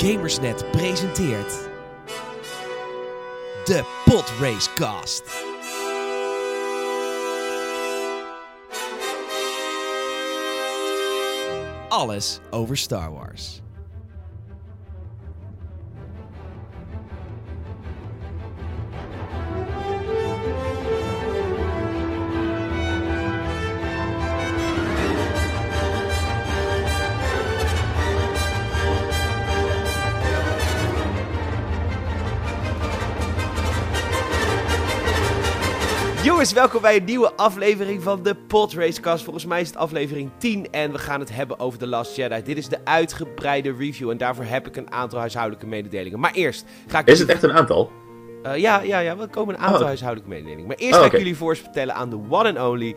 Gamersnet presenteert de Podracecast. Alles over Star Wars. Welkom bij een nieuwe aflevering van de Podracecast. Volgens mij is het aflevering 10 en we gaan het hebben over The Last Jedi. Dit is de uitgebreide review en daarvoor heb ik een aantal huishoudelijke mededelingen. Maar eerst ga ik... Is het echt een aantal? Uh, ja, ja, ja, er komen een aantal Oh. huishoudelijke mededelingen. Maar eerst Oh, ga ik jullie voorstellen aan de one and only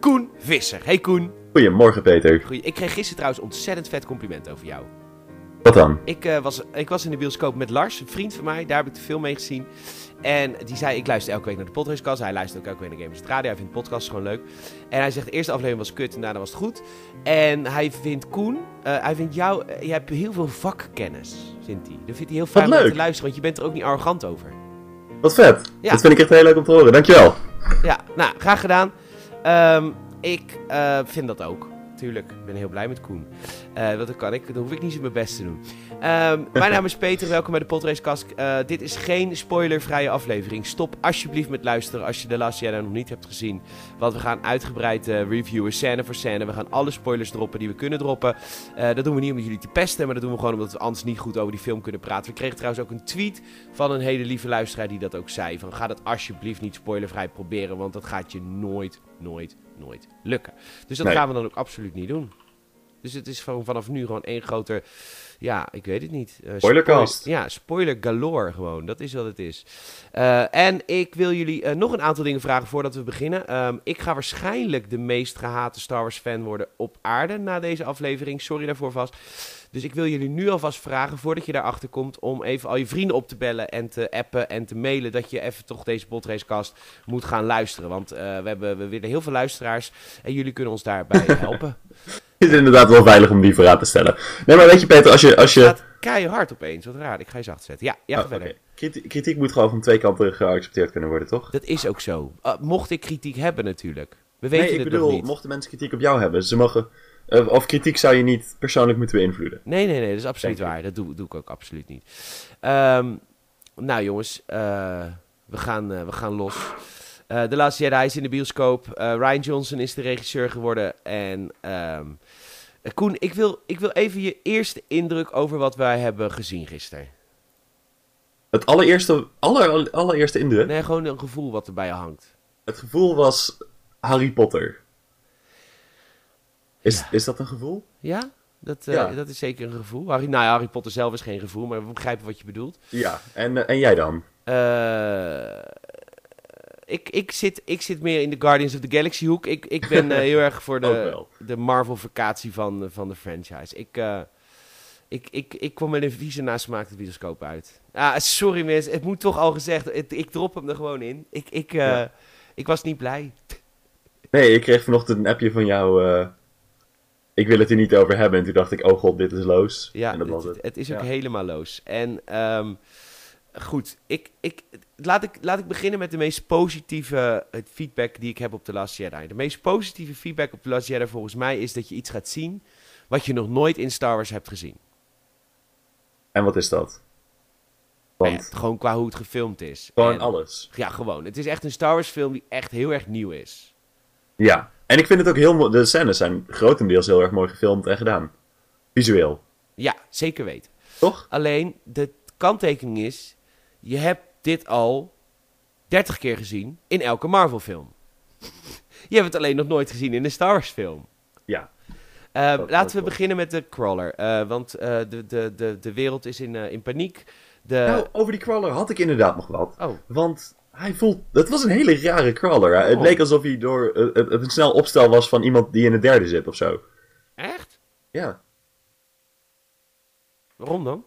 Koen Visser. Hey Koen. Goedemorgen, Peter. Goeie. Ik kreeg gisteren trouwens ontzettend vet compliment over jou. Wat dan? Ik, eh, was, ik was in de bioscoop met Lars, een vriend van mij. Daar heb ik de film mee gezien. En die zei, ik luister elke week naar de Podracecast. Hij luistert ook elke week naar Gamers Radio. Hij vindt podcasts gewoon leuk. En hij zegt, de eerste aflevering was kut en daarna was het goed. En hij vindt Koen, eh, hij vindt jou, eh, je hebt heel veel vakkennis, vindt hij. Dat vindt hij heel fijn om te luisteren, want je bent er ook niet arrogant over. Wat vet. Ja. Dat vind ik echt heel leuk om te horen. Dankjewel. Ja, nou, graag gedaan. Ehm, ik vind dat ook. Tuurlijk, ik ben heel blij met Koen. Eh dan kan ik, dan hoef ik niet zo mijn best te doen. Ehm, mijn naam is Peter, welkom bij de Podracecast. Eh dit is geen spoilervrije aflevering. Stop alsjeblieft met luisteren als je de Last Jedi nog niet hebt gezien. Want we gaan uitgebreid eh, reviewen, scène voor scène. We gaan alle spoilers droppen die we kunnen droppen. Dat doen we niet om jullie te pesten, maar dat doen we gewoon omdat we anders niet goed over die film kunnen praten. We kregen trouwens ook een tweet van een hele lieve luisteraar die dat ook zei. Van ga dat alsjeblieft niet spoilervrij proberen, want dat gaat je nooit, nooit, nooit lukken. Dus dat Nee. gaan we dan ook absoluut niet doen. Dus het is gewoon vanaf nu gewoon één groter, ja, ik weet het niet. eh, Spoilercast. spoil- ja, spoiler galore gewoon. Dat is wat het is. Eh, en ik wil jullie eh, nog een aantal dingen vragen voordat we beginnen. Ehm, ik ga waarschijnlijk de meest gehate Star Wars fan worden op aarde na deze aflevering. Sorry daarvoor vast. Dus ik wil jullie nu alvast vragen, voordat je daarachter komt, om even al je vrienden op te bellen en te appen en te mailen. Dat je even toch deze Podracecast moet gaan luisteren. Want we, hebben, we willen heel veel luisteraars en jullie kunnen ons daarbij helpen. Het is inderdaad wel veilig om die voorraad te stellen. Nee, maar weet je, Peter, als je. Als je... Het keihard opeens. Wat raar. Ik ga je zacht zetten. Ja, ja Oh, verder. Kritiek moet gewoon van twee kanten geaccepteerd kunnen worden, toch? Dat is ook zo. Uh, mocht ik kritiek hebben natuurlijk. We weten nee, ik het bedoel, nog niet. mochten mensen kritiek op jou hebben, ze mogen. eh, of kritiek zou je niet persoonlijk moeten beïnvloeden. Nee, nee, nee. Dat is absoluut Denk ik. waar. Dat doe, doe ik ook absoluut niet. Ehm, nou jongens, eh, we, gaan, eh, we gaan los. De laatste Jedi is in de bioscoop. Ryan Johnson is de regisseur geworden. En ehm, eh, Koen, ik wil, ik wil even je eerste indruk over wat wij hebben gezien gisteren. Het allereerste, aller, allereerste indruk. Nee, gewoon een gevoel wat erbij hangt. Het gevoel was Harry Potter. Is, Ja. is dat een gevoel? Ja? Dat, eh, Ja. dat is zeker een gevoel. Harry, nou ja, Harry Potter zelf is geen gevoel, maar we begrijpen wat je bedoelt. Ja. En, eh, en jij dan? Eh, ik, ik, zit, ik zit meer in de Guardians of the Galaxy hoek. Ik, ik ben eh, heel erg voor de, de Marvel-vacatie van, eh, van de franchise. Ik, eh, ik, ik, ik kwam met een vieze nasmaak de bioscoop uit. Ah, sorry mensen, het moet toch al gezegd. Het, ik drop hem er gewoon in. Ik, ik, eh, Ja. ik was niet blij. Nee, ik kreeg vanochtend een appje van jou. eh, ik wil het er niet over hebben. En toen dacht ik, oh god, dit is loos. Ja, en dat was het, het. het is ook Ja. helemaal loos. En ehm, goed, ik, ik, laat, ik, laat ik beginnen met de meest positieve eh, feedback die ik heb op The Last Jedi. De meest positieve feedback op The Last Jedi volgens mij is dat je iets gaat zien wat je nog nooit in Star Wars hebt gezien. En wat is dat? Want ja, gewoon qua hoe het gefilmd is. gewoon En- alles. Ja, gewoon. Het is echt een Star Wars film die echt heel erg nieuw is. Ja. En ik vind het ook heel mooi. De scènes zijn grotendeels heel erg mooi gefilmd en gedaan. Visueel. Ja, zeker weten. Toch? Alleen, de kanttekening is, je hebt dit al 30 keer gezien in elke Marvel film. je hebt het alleen nog nooit gezien in een Star Wars film. Ja. Eh, dat laten we beginnen met de crawler. eh, want eh, de, de, de, de wereld is in, in paniek. De... nou, over die crawler had ik inderdaad nog wat. oh, Want hij voelt. Het was een hele rare crawler. Het Oh. leek alsof hij door. een snel opstel was van iemand die in het derde zit of zo. echt? Ja. Waarom dan?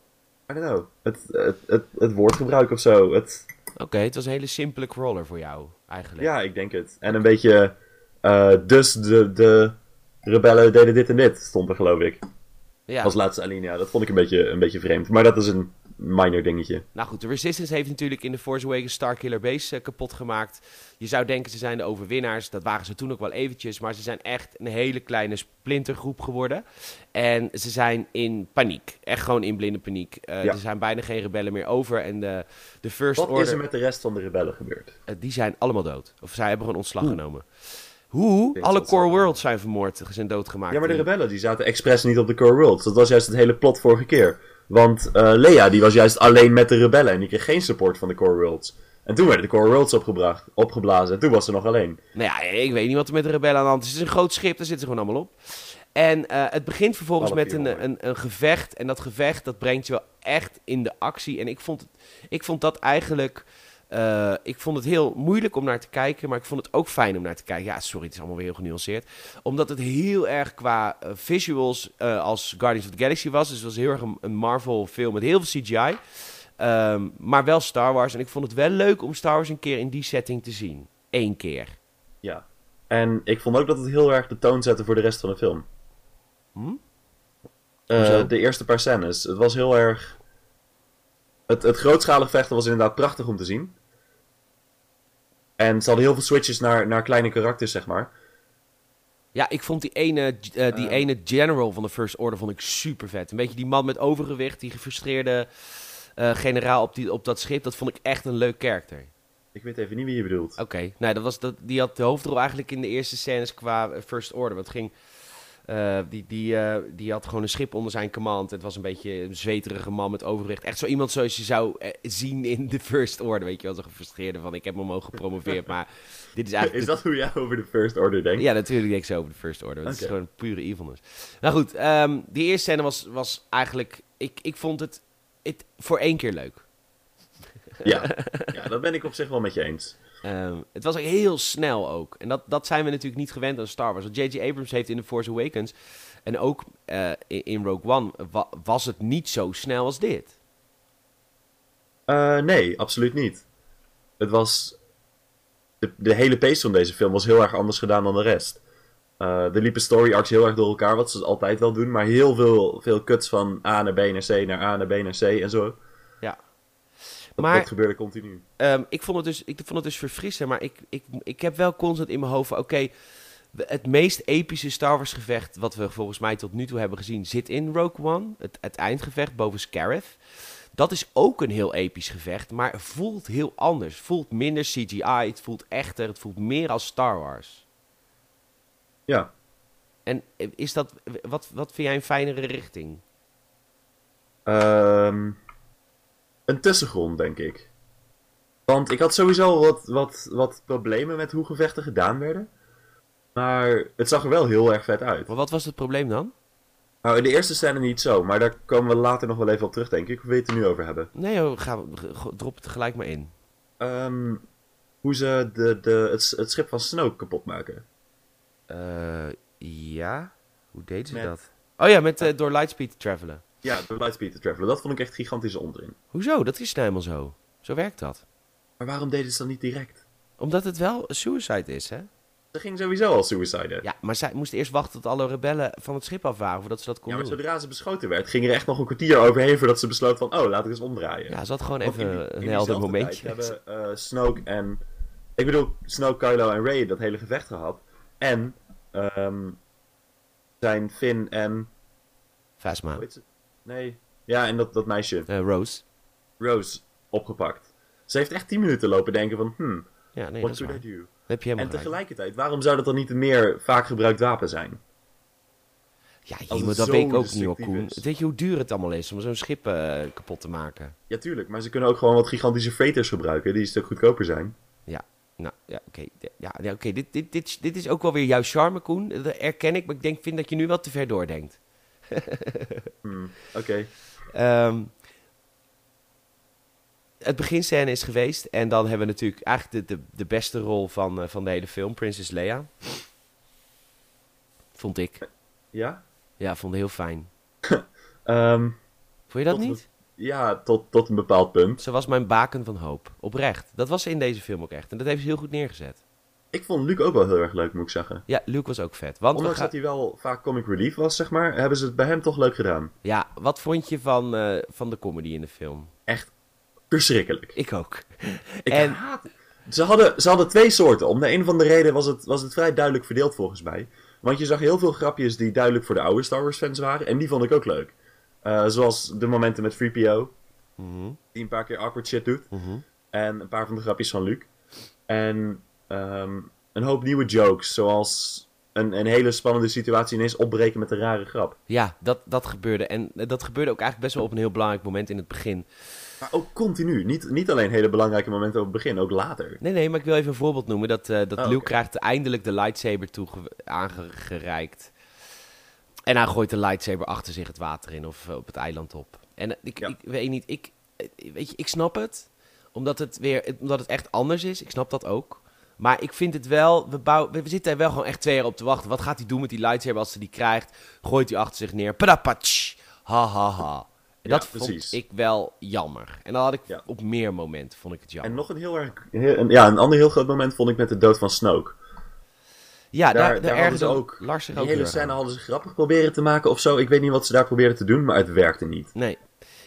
I don't know. Het, het, het, het woordgebruik of zo. Het, Oké, het was een hele simpele crawler voor jou, eigenlijk. ja, ik denk het. En een beetje. eh, dus de, de rebellen deden dit en dit, stond er geloof ik. Ja. Als laatste alinea. Dat vond ik een beetje, een beetje vreemd. Maar dat is een minor dingetje. Nou goed, de Resistance heeft natuurlijk in de Force Awakens Starkiller Base uh, kapot gemaakt. Je zou denken ze zijn de overwinnaars. Dat waren ze toen ook wel eventjes. Maar ze zijn echt een hele kleine splintergroep geworden. En ze zijn in paniek. Echt gewoon in blinde paniek. Uh, Ja. Er zijn bijna geen rebellen meer over. En de, de First Wat Order... is er met de rest van de rebellen gebeurd? Uh, die zijn allemaal dood. Of zij hebben gewoon ontslag genomen. Hoe? Alle Core. Worlds zijn vermoord, zijn doodgemaakt. Ja, maar de rebellen die zaten expres niet op de Core Worlds. Dat was juist het hele plot vorige keer. Want eh Leia die was juist alleen met de rebellen en die kreeg geen support van de Core Worlds. En toen werden de Core Worlds opgebracht, opgeblazen en toen was ze nog alleen. Nou ja, ik weet niet wat er met de rebellen aan de hand is. Het is een groot schip, daar zitten ze gewoon allemaal op. En eh, het begint vervolgens Alle met een, 400. een, een gevecht. En dat gevecht, dat brengt je wel echt in de actie. En ik vond, het, ik vond dat eigenlijk... eh, ik vond het heel moeilijk om naar te kijken, maar ik vond het ook fijn om naar te kijken. Ja, sorry, het is allemaal weer heel genuanceerd. Omdat het heel erg qua eh, visuals eh, als Guardians of the Galaxy was. Dus het was heel erg een, een Marvel film met heel veel CGI. Ehm, maar wel Star Wars. En ik vond het wel leuk om Star Wars een keer in die setting te zien. Eén keer. Ja. En ik vond ook dat het heel erg de toon zette voor de rest van de film. Hm? De eerste paar scènes. Het was heel erg... Het, het grootschalig vechten was inderdaad prachtig om te zien. En ze hadden heel veel switches naar, naar kleine karakters, zeg maar. Ja, ik vond die ene, eh, die ene general van de First Order vond ik super vet. Een beetje die man met overgewicht, die gefrustreerde eh, generaal op, die, op dat schip. Dat vond ik echt een leuk karakter. Ik weet even niet wie je bedoelt. Oké, nou, dat was dat, die had de hoofdrol eigenlijk in de eerste scènes qua First Order. Wat ging, eh, die, die, eh, die had gewoon een schip onder zijn command. Het was een beetje een zweterige man met overgewicht. Echt zo iemand zoals je zou eh, zien in de First Order. Weet je wel, zo gefrustreerde van ik heb me omhoog gepromoveerd. maar dit is eigenlijk... Is dat hoe jij over de First Order denkt? Ja, natuurlijk denk ik zo over de First Order. Het is gewoon pure evilness. Nou goed, ehm, die eerste scène was, was eigenlijk... Ik, ik vond het, het voor één keer leuk. Ja. ja, dat ben ik op zich wel met je eens. Ehm, het was heel snel ook. En dat, dat zijn we natuurlijk niet gewend aan Star Wars. Want J.J. Abrams heeft in The Force Awakens... en ook eh, in, Rogue One... wa- was het niet zo snel als dit. Eh, nee, absoluut niet. Het was... De, hele pace van deze film was heel erg anders gedaan dan de rest. Eh er liepen story arcs heel erg door elkaar, wat ze altijd wel doen. Maar heel veel, veel cuts van A naar B naar C naar A naar B naar C en zo. Maar- dat gebeurde continu. Ehm, ik, vond het dus, ik vond het dus verfrissend, maar ik, ik, ik heb wel constant in mijn hoofd van... Oké, het meest epische Star Wars gevecht wat we volgens mij tot nu toe hebben gezien... zit in Rogue One, het, het eindgevecht boven Scarif. Dat is ook een heel episch gevecht, maar voelt heel anders. Voelt minder CGI, het voelt echter, het voelt meer als Star Wars. Ja. En eh, is dat, wat, wat vind jij een fijnere richting? Ehm, een tussengrond, denk ik. Want ik had sowieso wat, wat, wat problemen met hoe gevechten gedaan werden. Maar het zag er wel heel erg vet uit. Maar wat was het probleem dan? Nou, in de eerste scène niet zo, maar daar komen we later nog wel even op terug, denk ik. Wil je het nu over hebben? Nee joh, ga, drop het gelijk maar in. Ehm, hoe ze de, de, het, het schip van Snoke kapot maken. Eh, ja, hoe deden ze Met- dat? Oh ja, met, eh, door Lightspeed te travelen. Ja, door Lightspeed te travelen. Dat vond ik echt gigantische onzin. Hoezo? Dat is nou helemaal zo. Zo werkt dat. Maar waarom deden ze dat niet direct? Omdat het wel suicide is, hè? Ze ging sowieso al suiciden. Ja, maar zij moesten eerst wachten tot alle rebellen van het schip af waren voordat ze dat Ja, kon maar doen. zodra ze beschoten werd, ging er echt nog een kwartier overheen voordat ze besloot van, oh, laat ik eens omdraaien. Ja, ze had gewoon Want in die- even in een helder momentje. hebben eh, Snoke en... Ik bedoel, Snoke, Kylo en Rey dat hele gevecht gehad. En ehm, zijn Finn en... Phasma. Nee. Ja, en dat, dat meisje, Eh, Rose. Rose, opgepakt. Ze heeft echt 10 minuten lopen denken van, hmm, Ja, nee, what should. I Dat do? heb je En gelijk. tegelijkertijd, waarom zou dat dan niet een meer vaak gebruikt wapen zijn? Ja, dat weet ik ook niet destructief Koen. is. Weet je hoe duur het allemaal is om zo'n schip eh, kapot te maken? Ja, tuurlijk, maar ze kunnen ook gewoon wat gigantische freighters gebruiken die een stuk goedkoper zijn. Nou, ja, oké. Ja, ja, oké. Dit, dit, dit, dit is ook wel weer jouw charme, Koen. Dat erken ik, maar ik denk, vind dat je nu wel te ver doordenkt. Hmm, Oké. Ehm, het beginscène is geweest. En dan hebben we natuurlijk eigenlijk de, de, de beste rol van, eh, van de hele film. Princess Leia. Vond ik. Ja? Ja, vond het heel fijn. Ehm, Vond je dat niet? ja, tot, tot een bepaald punt. Ze was mijn baken van hoop. Oprecht. Dat was ze in deze film ook echt. En dat heeft ze heel goed neergezet. Ik vond Luke ook wel heel erg leuk, moet ik zeggen. Ja, Luke was ook vet. Want we Ondanks gaan- dat hij wel vaak comic relief was, zeg maar, hebben ze het bij hem toch leuk gedaan. Ja, wat vond je van, eh, van de comedy in de film? Echt verschrikkelijk. Ik ook. Ik En- haat... Ze hadden, ze hadden twee soorten. Om de een of andere reden was het, was het vrij duidelijk verdeeld volgens mij. Want je zag heel veel grapjes die duidelijk voor de oude Star Wars fans waren. En die vond ik ook leuk. Eh, zoals de momenten met 3PO. Mhm, Die een paar keer awkward shit doet. mhm. En een paar van de grapjes van Luke. En ehm, een hoop nieuwe jokes. Zoals een, een hele spannende situatie ineens opbreken met een rare grap. Ja, dat, dat gebeurde. En eh, dat gebeurde ook eigenlijk best wel op een heel belangrijk moment in het begin. Maar ook continu. Niet, niet alleen hele belangrijke momenten op het begin, ook later. Nee, nee, maar ik wil even een voorbeeld noemen. Dat, eh, dat Oh, Luke krijgt eindelijk de lightsaber toege- aangereikt. En hij gooit de lightsaber achter zich het water in of eh, op het eiland op. En ik, Ja. ik weet niet, ik, weet je, ik snap het. Omdat het, weer, omdat het echt anders is. Ik snap dat ook. Maar ik vind het wel, we, bouwen, we zitten er wel gewoon echt twee jaar op te wachten. Wat gaat hij doen met die lightsaber als hij die krijgt? Gooit hij achter zich neer. Padapatsch. Ha ha ha. En Ja, dat vond precies. ik wel jammer. En dan had ik Ja. op meer momenten vond ik het jammer. En nog een heel erg... heel- een- ja, een ander heel groot moment vond ik met de dood van Snoke. Ja, daar, Daar- hadden ze ook Lars Die ook hele scène hadden ze grappig proberen te maken of zo. Ik weet niet wat ze daar probeerden te doen, maar het werkte niet. Nee.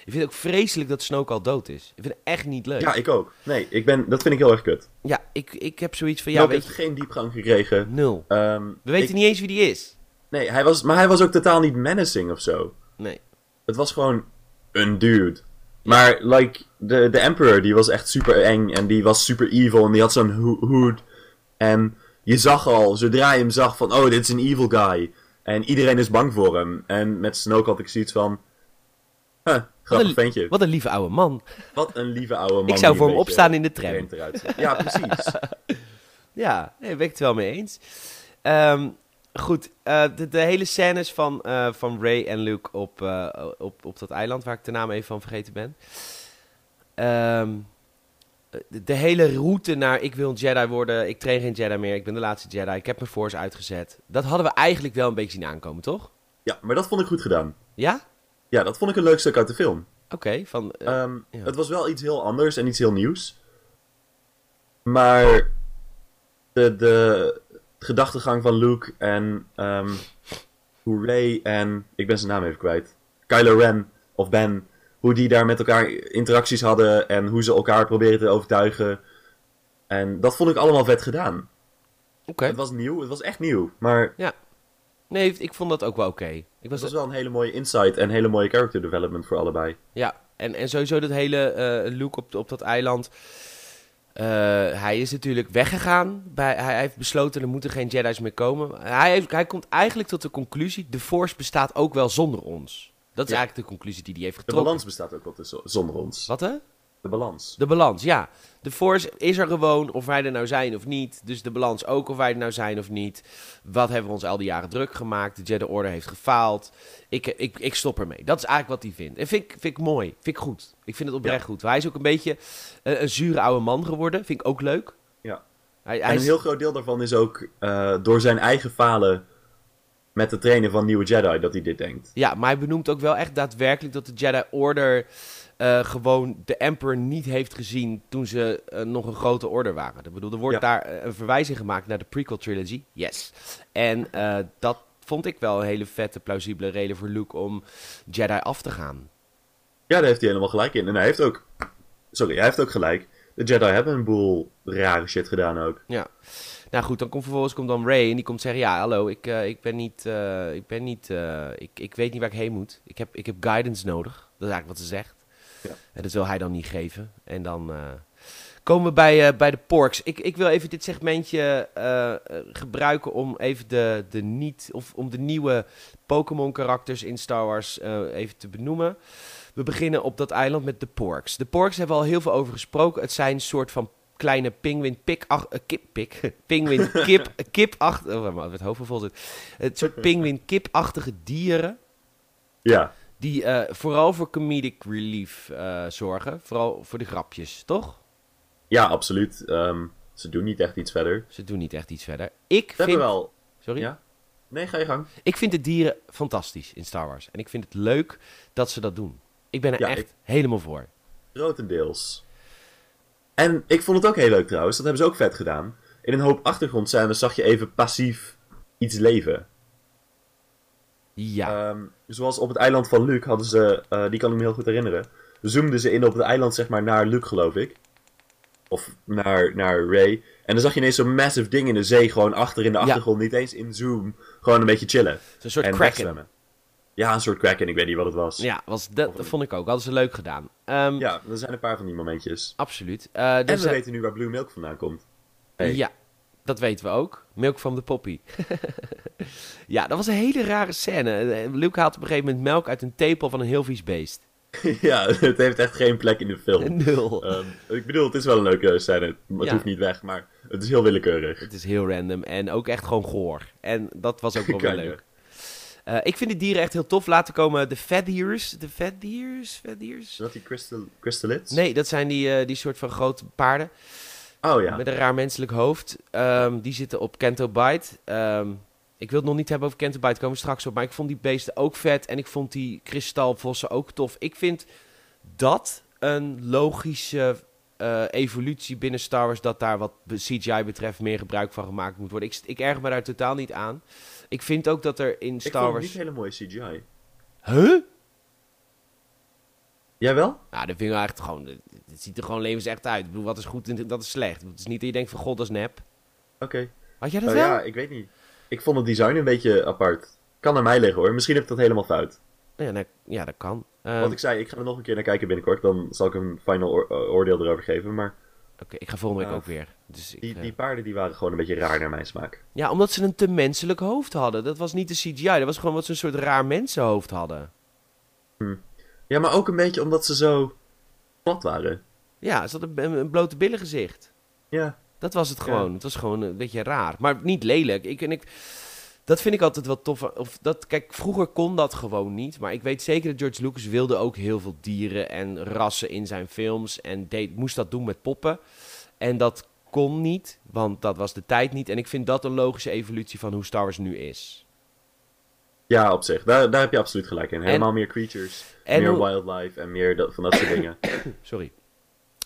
Ik vind het ook vreselijk dat Snoke al dood is. Ik vind het echt niet leuk. Ja, ik ook. Nee, ik ben, dat vind ik heel erg kut. Ja, ik, ik heb zoiets van, ja, Snoke weet heeft je, geen diepgang gekregen. nul. Ehm, We weten ik- niet eens wie die is. Nee, hij was, maar hij was ook totaal niet menacing of zo. Nee. Het was gewoon een dude. Maar, like, de, de Emperor, die was echt super eng en die was super evil en die had zo'n ho- hood. En je zag al, zodra je hem zag, van, oh, dit is een evil guy. En iedereen is bang voor hem. En met Snoke had ik zoiets van, huh, grappig een- ventje. Wat een lieve oude man. Wat een lieve oude man. Ik zou voor hem opstaan in de tram. Ja, precies. Ja, nee, daar ben ik het wel mee eens. Ehm, goed, eh, de, de hele scènes van, eh, van Ray en Luke op, eh, op, op dat eiland, waar ik de naam even van vergeten ben. Ehm, de, de hele route naar ik wil een Jedi worden, ik train geen Jedi meer, ik ben de laatste Jedi, ik heb mijn Force uitgezet. Dat hadden we eigenlijk wel een beetje zien aankomen, toch? Ja, maar dat vond ik goed gedaan. Ja? Ja, dat vond ik een leuk stuk uit de film. Oké, van... eh, Ehm, ja. Het was wel iets heel anders en iets heel nieuws. Maar de, de gedachtegang van Luke en ehm, hoe Ray en... Ik ben zijn naam even kwijt. Kylo Ren of Ben. Hoe die daar met elkaar interacties hadden en hoe ze elkaar probeerden te overtuigen. En dat vond ik allemaal vet gedaan. Oké. Het was nieuw, het was echt nieuw. Maar Nee, ik vond dat ook wel oké. Ik was was wel een hele mooie insight en hele mooie character development voor allebei. Ja, en, en sowieso dat hele eh look op, op dat eiland. Eh, hij is natuurlijk weggegaan. Bij, hij heeft besloten er moeten geen Jedi's meer komen. Hij, heeft, hij komt eigenlijk tot de conclusie: de Force bestaat ook wel zonder ons. Dat is Ja. eigenlijk de conclusie die hij heeft De getrokken. balans bestaat ook wel zonder ons. Wat hè? De balans. De balans, ja. De Force is er gewoon, of wij er nou zijn of niet. Dus de balans ook, of wij er nou zijn of niet. Wat hebben we ons al die jaren druk gemaakt? De Jedi Order heeft gefaald. Ik, ik, ik stop ermee. Dat is eigenlijk wat hij vindt. En vind, ik- vind ik mooi. Vind ik goed. Ik vind het oprecht Ja. goed. Hij is ook een beetje eh, een zure oude man geworden. Vind ik ook leuk. Ja. Hij, hij En een is- heel groot deel daarvan is ook eh, door zijn eigen falen met het trainen van nieuwe Jedi dat hij dit denkt. Ja, maar hij benoemt ook wel echt daadwerkelijk dat de Jedi Order eh, gewoon de Emperor niet heeft gezien toen ze eh, nog een grote orde waren. Ik bedoel, er wordt Ja. daar eh, een verwijzing gemaakt naar de prequel trilogy. Yes. En dat vond ik wel een hele vette, plausibele reden voor Luke om Jedi af te gaan. Ja, daar heeft hij helemaal gelijk in. En hij heeft ook. Sorry, hij heeft ook gelijk. De Jedi hebben een boel rare shit gedaan ook. Ja. Nou goed, dan komt vervolgens komt dan Ray en die komt zeggen: Ja, hallo, ik, ik ben niet. ik, ben niet ik, ik weet niet waar ik heen moet. Ik heb, ik heb guidance nodig. Dat is eigenlijk wat ze zegt. En dat wil hij dan niet geven. En dan eh, komen we bij, eh, bij de Porks. Ik, ik wil even dit segmentje eh, gebruiken om even de, de niet. of om de nieuwe Pokémon-karakters in Star Wars even te benoemen. We beginnen op dat eiland met de Porks. De Porks hebben we al heel veel over gesproken. Het zijn een soort van kleine pinguïn pik ach, kip pik kip kip achter oh, het hoofd vol zit. Het soort pinguïn kipachtige dieren Ja, die eh, vooral voor comedic relief eh, zorgen, vooral voor de grapjes, toch? ja absoluut. Ehm, ze doen niet echt iets verder. Ze doen niet echt iets verder. Ik Ze vind wel. sorry. Ja? Nee, ga je gang. Ik vind de dieren fantastisch in Star Wars en ik vind het leuk dat ze dat doen. Ik ben er Ja, echt ik- helemaal voor. Grotendeels. En ik vond het ook heel leuk trouwens. Dat hebben ze ook vet gedaan. in een hoop achtergrondscènes zag je even passief iets leven. Ja. Ehm, zoals op het eiland van Luke hadden ze, eh, die kan ik me heel goed herinneren, zoomden ze in op het eiland zeg maar naar Luke geloof ik. Of naar, naar Ray. En dan zag je ineens zo'n massive ding in de zee gewoon achter in de Ja. achtergrond. Niet eens in zoom. Gewoon een beetje chillen. Zo'n soort en kraken. wegzwemmen. Ja, een soort kraken. Ik weet niet wat het was. Ja, was, dat, dat vond ik ook. Hadden ze leuk gedaan. Ehm, Ja, er zijn een paar van die momentjes. Absoluut. Eh, En dus, we eh, weten nu waar Blue Milk vandaan komt. Hey. Ja, dat weten we ook. Milk from the poppy. ja, dat was een hele rare scène. Eh, Luke haalt op een gegeven moment melk uit een tepel van een heel vies beest. ja, het heeft echt geen plek in de film. Nul. Ehm, ik bedoel, het is wel een leuke scène. Het Ja. hoeft niet weg, maar het is heel willekeurig. Het is heel random en ook echt gewoon goor. En dat was ook wel weer leuk. Eh, ik vind de dieren echt heel tof. Laten komen de Fediers. De? Fediers? Is dat die crystal, crystalids? Nee, dat zijn die, eh, die soort van grote paarden. Oh ja. Met een raar menselijk hoofd. Ehm, die zitten op Kento Bite. Ehm, ik wil het nog niet hebben over Kento Bite, komen we straks op. Maar ik vond die beesten ook vet. En ik vond die kristalvossen ook tof. Ik vind dat een logische eh, evolutie binnen Star Wars. Dat daar wat CGI betreft meer gebruik van gemaakt moet worden. Ik, ik erg me daar totaal niet aan. Ik vind ook dat er in Ik Star het Wars... niet hele mooie CGI. Huh? Jij wel? Nou, dat vind ik echt gewoon... Het ziet er gewoon levensecht uit. Ik bedoel, wat is goed en dat is slecht. Het is niet dat je denkt van, god, dat is nep. Oké. Had jij dat Oh wel? ja, ik weet niet. Ik vond het design een beetje apart. Kan aan mij liggen hoor. Misschien heb ik dat helemaal fout. Ja, nou, ja dat kan. Ehm, Wat ik zei, ik ga er nog een keer naar kijken binnenkort. Dan zal ik een final eh, oordeel erover geven. Maar Oké, ik ga volgende week ook weer. Dus ik, die, eh, die paarden die waren gewoon een beetje raar naar mijn smaak. Ja, omdat ze een te menselijk hoofd hadden. Dat was niet de CGI, dat was gewoon wat ze een soort raar mensenhoofd hadden. Ja, maar ook een beetje omdat ze zo plat waren. Ja, ze hadden een, een blote billen gezicht. Ja. Dat was het gewoon. Het was gewoon een beetje raar. Maar niet lelijk. Ik, en ik, dat vind ik altijd wel tof. Of dat, kijk, vroeger kon dat gewoon niet. Maar ik weet zeker dat George Lucas wilde ook heel veel dieren en rassen in zijn films. En deed, moest dat doen met poppen. En dat kon niet, want dat was de tijd niet. En ik vind dat een logische evolutie van hoe Star Wars nu is. Ja, op zich. Daar, daar heb je absoluut gelijk in. Helemaal meer creatures, en meer hoe- wildlife en meer dat, van dat soort dingen. Sorry.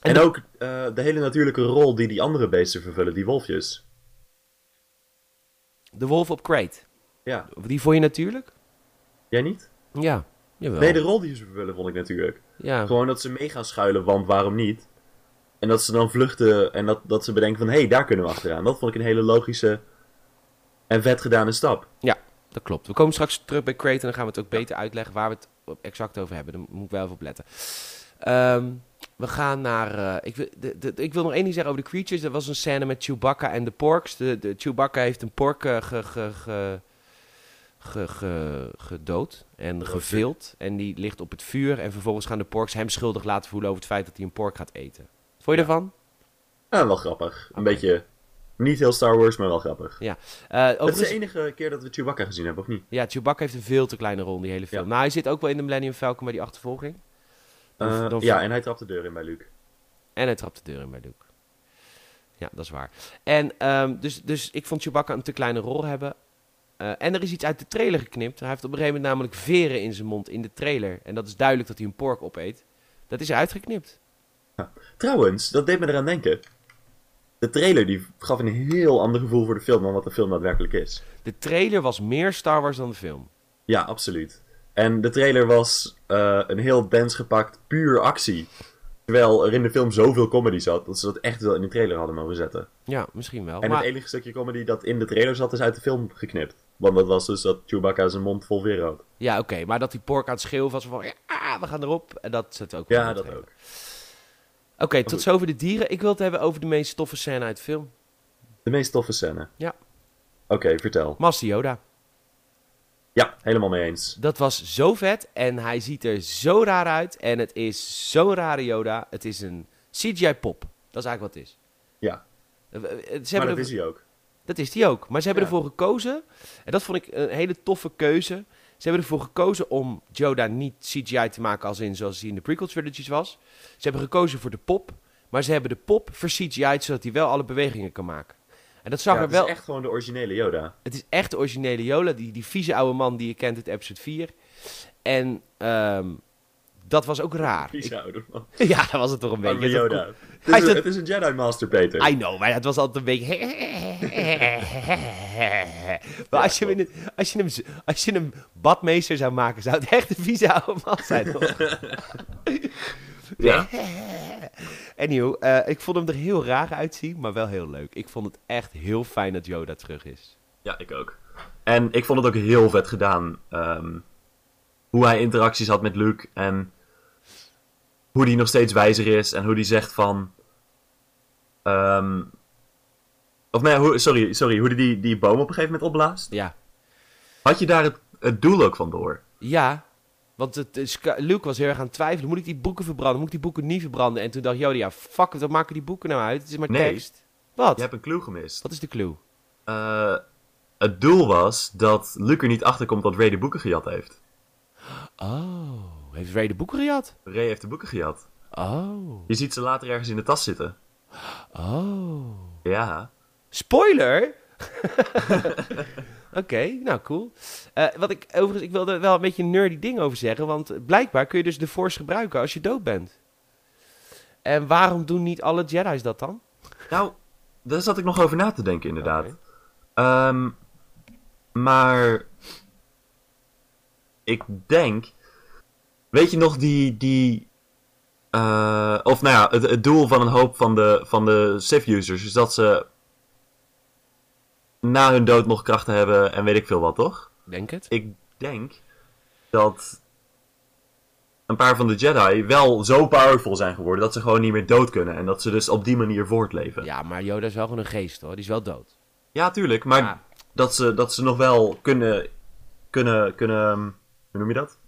En, En- ook eh, de hele natuurlijke rol die die andere beesten vervullen, die wolfjes. De Wolf op Crate. Ja, Die vond je natuurlijk? jij niet? Ja, jawel. Nee, de rol die ze vervullen vond ik natuurlijk. ja. Gewoon dat ze mee gaan schuilen, want waarom niet? En dat ze dan vluchten en dat, dat ze bedenken van, hé, hey, daar kunnen we achteraan. Dat vond ik een hele logische en vet gedane stap. Dat klopt. We komen straks terug bij Crate en dan gaan we het ook beter uitleggen waar we het exact over hebben. Daar moet ik wel even op letten. Ehm, we gaan naar... eh, ik, wil, de, de, ik wil nog één ding zeggen over de creatures. Er was een scène met Chewbacca en de porks. De, de, Chewbacca heeft een pork eh, ge, ge, ge, ge, ge- gedood en gevild. En die ligt op het vuur. En vervolgens gaan de porks hem schuldig laten voelen over het feit dat hij een pork gaat eten. Vond je Ja. ervan? Ja, wel grappig. Een beetje, niet heel Star Wars, maar wel grappig. Eh, Het is de enige keer dat we Chewbacca gezien hebben, of niet? Ja, Chewbacca heeft een veel te kleine rol in die hele film. Ja. Nou, hij zit ook wel in de Millennium Falcon bij die achtervolging. Dan- Eh, dan- ja, en hij trapt de deur in bij Luke. En hij trapt de deur in bij Luke. Ja, dat is waar. En ehm, dus, dus ik vond Chewbacca een te kleine rol hebben. Eh, en er is iets uit de trailer geknipt. Hij heeft op een gegeven moment namelijk veren in zijn mond in de trailer. En dat is duidelijk dat hij een pork opeet. Dat is eruit geknipt. Trouwens, dat deed me eraan denken. De trailer die gaf een heel ander gevoel voor de film dan wat de film daadwerkelijk is. De trailer was meer Star Wars dan de film. Ja, absoluut. En de trailer was eh, een heel dens gepakt, puur actie. Terwijl er in de film zoveel comedy zat, dat ze dat echt wel in de trailer hadden mogen zetten. Ja, misschien wel. En maar, het enige stukje comedy dat in de trailer zat, is uit de film geknipt. Want dat was dus dat Chewbacca zijn mond vol veren had. Ja, oké. maar dat die pork aan het schreeuwen was van... Ja, we gaan erop. En dat zit ook wel in Ja, dat ook. Oké, tot goed. zover de dieren. Ik wil het hebben over de meest toffe scène uit de film. De meest toffe scène. Ja. Oké, vertel. Master Yoda. Ja, helemaal mee eens. Dat was zo vet en hij ziet er zo raar uit. En het is zo'n rare Yoda. Het is een CGI-pop. Dat is eigenlijk wat het is. Ja, Eh, eh, Ze maar dat er- is hij ook. dat is die ook. Maar ze hebben Ja. ervoor gekozen. En dat vond ik een hele toffe keuze. Ze hebben ervoor gekozen om Yoda niet CGI te maken als in zoals hij in de prequel trilogies was. Ze hebben gekozen voor de pop. Maar ze hebben de pop ver-CGI'd zodat hij wel alle bewegingen kan maken. En dat zag Ja, er het is wel... echt gewoon de originele Yoda. Het is echt de originele Yoda, die, die vieze oude man die je kent uit episode 4. En ehm, Dat was ook raar. Vieze oude man. Ik- ja, dat was het toch een beetje. Yoda. Hij is, het is een Jedi Master, Peter. I know, maar het was altijd een beetje... maar als je, hem als, je hem, als je hem badmeester zou maken, zou het echt een vieze oude man zijn, toch? Ja. Anyhow, eh, ik vond hem er heel raar uitzien, maar wel heel leuk. Ik vond het echt heel fijn dat Yoda terug is. Ja, ik ook. En ik vond het ook heel vet gedaan. ehm, hoe hij interacties had met Luke en hoe die nog steeds wijzer is en hoe die zegt van. Ehm, of nee, hoe, sorry, sorry, hoe die, die boom op een gegeven moment opblaast. Ja. Had je daar het, het doel ook van door? Ja, want het, Luke was heel erg aan het twijfelen. Moet ik die boeken verbranden? Moet ik die boeken niet verbranden? En toen dacht Yoda, ja, fuck it, wat maken die boeken nou uit? Het is maar Nee. tekst. Wat? Je hebt een clue gemist. Wat is de clue? Eh, het doel was dat Luke er niet achter komt dat Ray de boeken gejat heeft. Oh, heeft Ray de boeken gejat? Ray heeft de boeken gejat. Oh, Je ziet ze later ergens in de tas zitten. Oh. Ja. Spoiler! Oké, nou cool. Eh, wat ik overigens, ik wilde wel een beetje een nerdy ding over zeggen, want blijkbaar kun je dus de Force gebruiken als je dood bent. En waarom doen niet alle Jedi's dat dan? Nou, daar zat ik nog over na te denken, inderdaad. Ehm, maar. Ik denk. Weet je nog die. die eh, of nou ja, het, het doel van een hoop van de, van de Sith-users is dat ze. na hun dood nog krachten hebben en weet ik veel wat, toch? Denk het. Ik denk dat. een paar van de Jedi wel zo powerful zijn geworden dat ze gewoon niet meer dood kunnen. En dat ze dus op die manier voortleven. Ja, maar Yoda is wel gewoon een geest hoor, die is wel dood. Ja, tuurlijk. Maar Ja. dat, ze, dat ze nog wel kunnen, kunnen, kunnen, hoe noem je dat?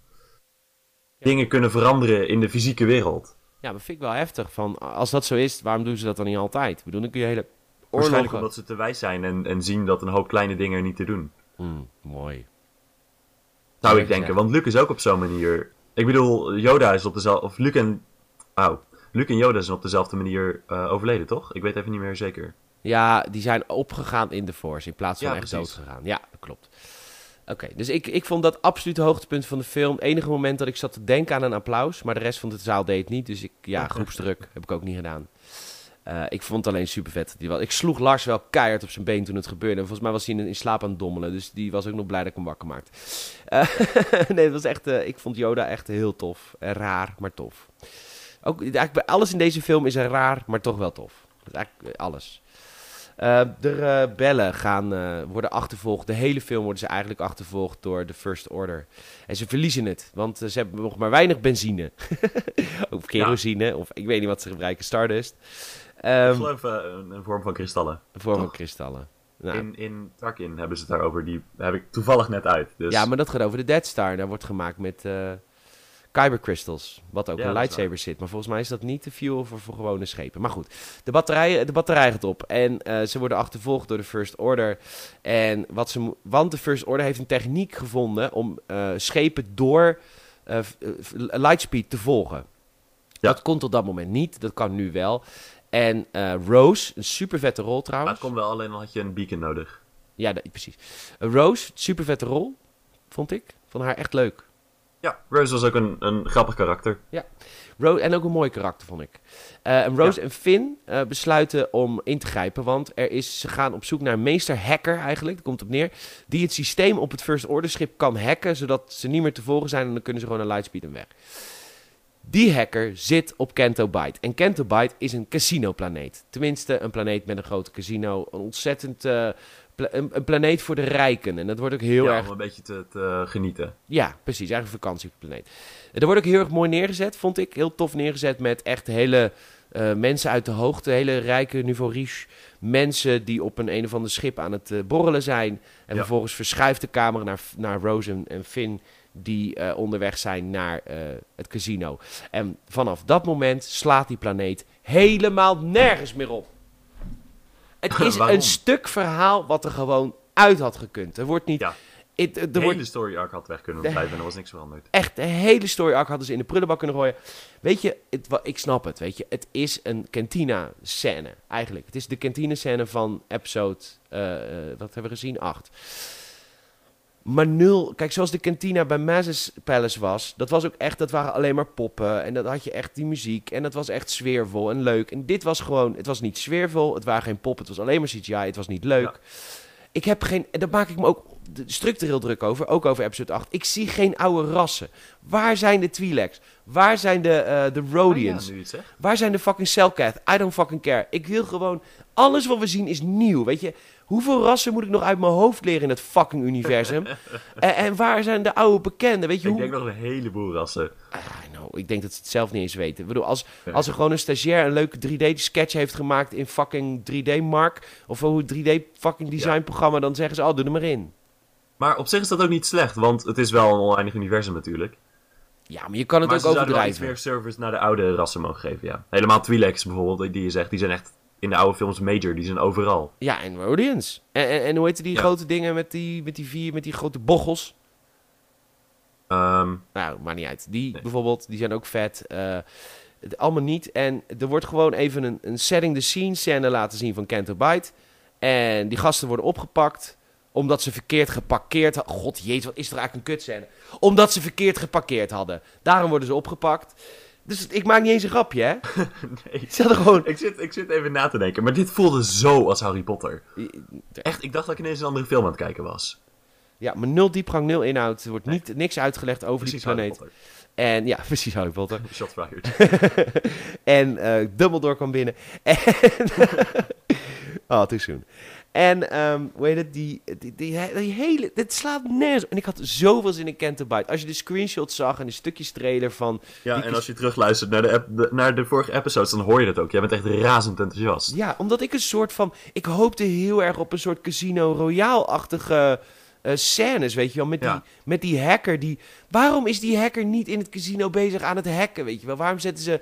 Dingen kunnen veranderen in de fysieke wereld. Ja, maar vind ik wel heftig. Van, als dat zo is, waarom doen ze dat dan niet altijd? Ik bedoel, dan kun je hele Waarschijnlijk oorlogen... omdat ze te wijs zijn en, en zien dat een hoop kleine dingen er niet te doen. Hmm, mooi. Zou ik denken. Want Luke is ook op zo'n manier... Ik bedoel, Yoda is op dezelfde... Of Luke en... Auw. Luke en Yoda zijn op dezelfde manier eh, overleden, toch? Ik weet even niet meer zeker. Ja, die zijn opgegaan in de Force in plaats van Ja, echt doodgegaan. Ja, dat klopt. Oké, dus ik, ik vond dat absoluut het hoogtepunt van de film. Het enige moment dat ik zat te denken aan een applaus, maar de rest van de zaal deed het niet. Dus ik, ja, groepsdruk heb ik ook niet gedaan. Eh, ik vond het alleen super vet. Die was, ik sloeg Lars wel keihard op zijn been toen het gebeurde. En volgens mij was hij in, in slaap aan het dommelen. Dus die was ook nog blij dat ik hem wakker maakte. Eh, nee, het was echt, eh, ik vond Yoda echt heel tof. En raar, maar tof. Ook, eigenlijk bij alles in deze film is er raar, maar toch wel tof. Dat is eigenlijk alles. Eh, de rebellen gaan, eh, worden achtervolgd. De hele film worden ze eigenlijk achtervolgd door de First Order. En ze verliezen het, want eh, ze hebben nog maar weinig benzine. of kerosine, of ik weet niet wat ze gebruiken, Stardust. Ik geloof eh, een, een vorm van kristallen. een vorm van kristallen. Nou, In, in Tarkin hebben ze het daarover. Die heb ik toevallig net uit. Dus... Ja, maar dat gaat over de Dead Star. Daar wordt gemaakt met eh Kyber Crystals. Wat ook Ja, in dat is lightsabers zit. Maar volgens mij is dat niet de fuel voor, voor gewone schepen. Maar goed, de batterij, de batterij gaat op. En eh, ze worden achtervolgd door de First Order. En wat ze, want de First Order heeft een techniek gevonden om eh, schepen door eh, lightspeed te volgen. Ja. Dat kon tot dat moment niet. Dat kan nu wel. En Rose, een super vette rol Maar trouwens. het komt wel, alleen dan had je een beacon nodig. Ja, dat- precies. Rose, super vette rol, vond ik. Vond haar echt leuk. Ja, Rose was ook een, een grappig karakter. Ro en ook een mooi karakter, vond ik. Eh, en Rose en Finn eh, besluiten om in te grijpen, want er is, ze gaan op zoek naar een meester-hacker eigenlijk, dat komt op neer, die het systeem op het First Order schip kan hacken, zodat ze niet meer te volgen zijn en dan kunnen ze gewoon naar Lightspeed en weg. Die hacker zit op Canto Bight. En Canto Bight is een casino-planeet. Tenminste, een planeet met een groot casino. Een ontzettend... eh, pla- een, een planeet voor de rijken. En dat wordt ook heel ja, erg om een beetje te, te genieten. ja, precies. Eigenlijk een vakantieplaneet. Er wordt ook heel erg mooi neergezet, vond ik. Heel tof neergezet met echt hele eh, mensen uit de hoogte. Hele rijke niveau riche. Mensen die op een een of ander schip aan het eh, borrelen zijn. En Ja. vervolgens verschuift de camera naar, naar Rose en, en Finn... die eh, onderweg zijn naar eh, het casino. En vanaf dat moment slaat die planeet helemaal nergens meer op. Het is een stuk verhaal wat er gewoon uit had gekund. Er wordt niet... Ja. De wordt hele story arc had weg kunnen blijven en er was niks veranderd. echt de hele story arc hadden ze in de prullenbak kunnen gooien. Weet je, het, ik snap het, weet je. Het is een cantina scène, eigenlijk. Het is de cantina scène van episode, eh, wat hebben we gezien? 8. Maar nul. Kijk, zoals de kantina bij Mazes Palace was. Dat was ook echt. Dat waren alleen maar poppen. En dat had je echt die muziek. En dat was echt sfeervol en leuk. En dit was gewoon. Het was niet sfeervol. Het waren geen poppen. Het was alleen maar CGI. Het was niet leuk. Ja. Ik heb geen. En daar maak ik me ook structureel druk over. Ook over episode 8. Ik zie geen oude rassen. Waar zijn de Twi'leks? Waar zijn de, eh de? Ah, ja, zegt. Waar zijn de fucking Cellcath? I don't fucking care. Ik wil gewoon... Alles wat we zien is nieuw, weet je. Hoeveel rassen moet ik nog uit mijn hoofd leren in het fucking universum? en, en waar zijn de oude bekenden? Weet je Ik hoe... denk nog een heleboel rassen. Ah, nou, ik denk dat ze het zelf niet eens weten. Ik bedoel, als, als er gewoon een stagiair een leuke 3D-sketch heeft gemaakt in fucking 3D-mark... of hoe 3D fucking design-programma, dan zeggen ze, oh, doe er maar in. Maar op zich is dat ook niet slecht, want het is wel een oneindig universum natuurlijk. Ja, maar je kan het maar ook ze zouden wel iets overdrijven. meer service naar de oude rassen mogen geven, ja. Helemaal Twi'leks bijvoorbeeld, die je zegt, die zijn echt in de oude films major, die zijn overal. Ja, en Rhodians. En, en, en hoe heet die Ja. grote dingen met die, met die vier, met die grote bochels? Ehm, Nou, maakt niet uit. Die Nee. bijvoorbeeld, die zijn ook vet. Eh, het allemaal niet. En er wordt gewoon even een, een setting the scene scène laten zien van Canto Bite. En die gasten worden opgepakt omdat ze verkeerd geparkeerd hadden. God jezus, wat is er eigenlijk een kutscène? Omdat ze verkeerd geparkeerd hadden. Daarom worden ze opgepakt. Dus ik maak niet eens een grapje, hè? nee. Ze hadden gewoon... Ik zit, ik zit even na te denken, maar dit voelde zo als Harry Potter. Echt, ik dacht dat ik ineens een andere film aan het kijken was. Ja, maar nul diepgang, nul inhoud. Er wordt niet, niks uitgelegd over Precies die planeet. En ja, precies Harry Potter. Shot fired. en eh Dumbledore kwam binnen. En... oh, too soon. En, ehm hoe heet het, die, die, die, die hele... Dit slaat nergens. En ik had zoveel zin in Canterbury. Als je de screenshots zag en de stukjes trailer van... Ja, en als je terugluistert naar de, ep- de- naar de vorige episodes, dan hoor je dat ook. Jij bent echt razend enthousiast. Ja, omdat ik een soort van... Ik hoopte heel erg op een soort Casino Royale-achtige eh, scènes, weet je wel. Met, Ja. die, met die hacker die... Waarom is die hacker niet in het casino bezig aan het hacken, weet je wel? Waarom zetten ze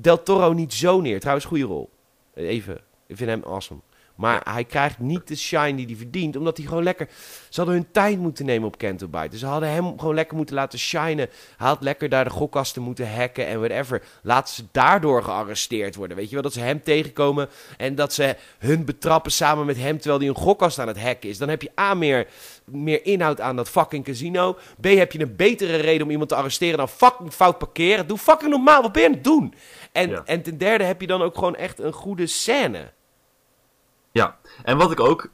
Del Toro niet zo neer? Trouwens, goede rol. Even, ik vind hem awesome. Maar hij krijgt niet de shine die hij verdient, omdat hij gewoon lekker... Ze hadden hun tijd moeten nemen op Canterbury. Dus ze hadden hem gewoon lekker moeten laten shinen. Hij had lekker daar de gokkasten moeten hacken en whatever. Laten ze daardoor gearresteerd worden. Weet je wel, dat ze hem tegenkomen en dat ze hun betrappen samen met hem... terwijl hij een gokkast aan het hacken is. Dan heb je A, meer, meer inhoud aan dat fucking casino. B, heb je een betere reden om iemand te arresteren dan fucking fout parkeren. Doe fucking normaal, wat ben je aan het doen? En, Ja. en ten derde heb je dan ook gewoon echt een goede scène. Ja, en wat ik ook...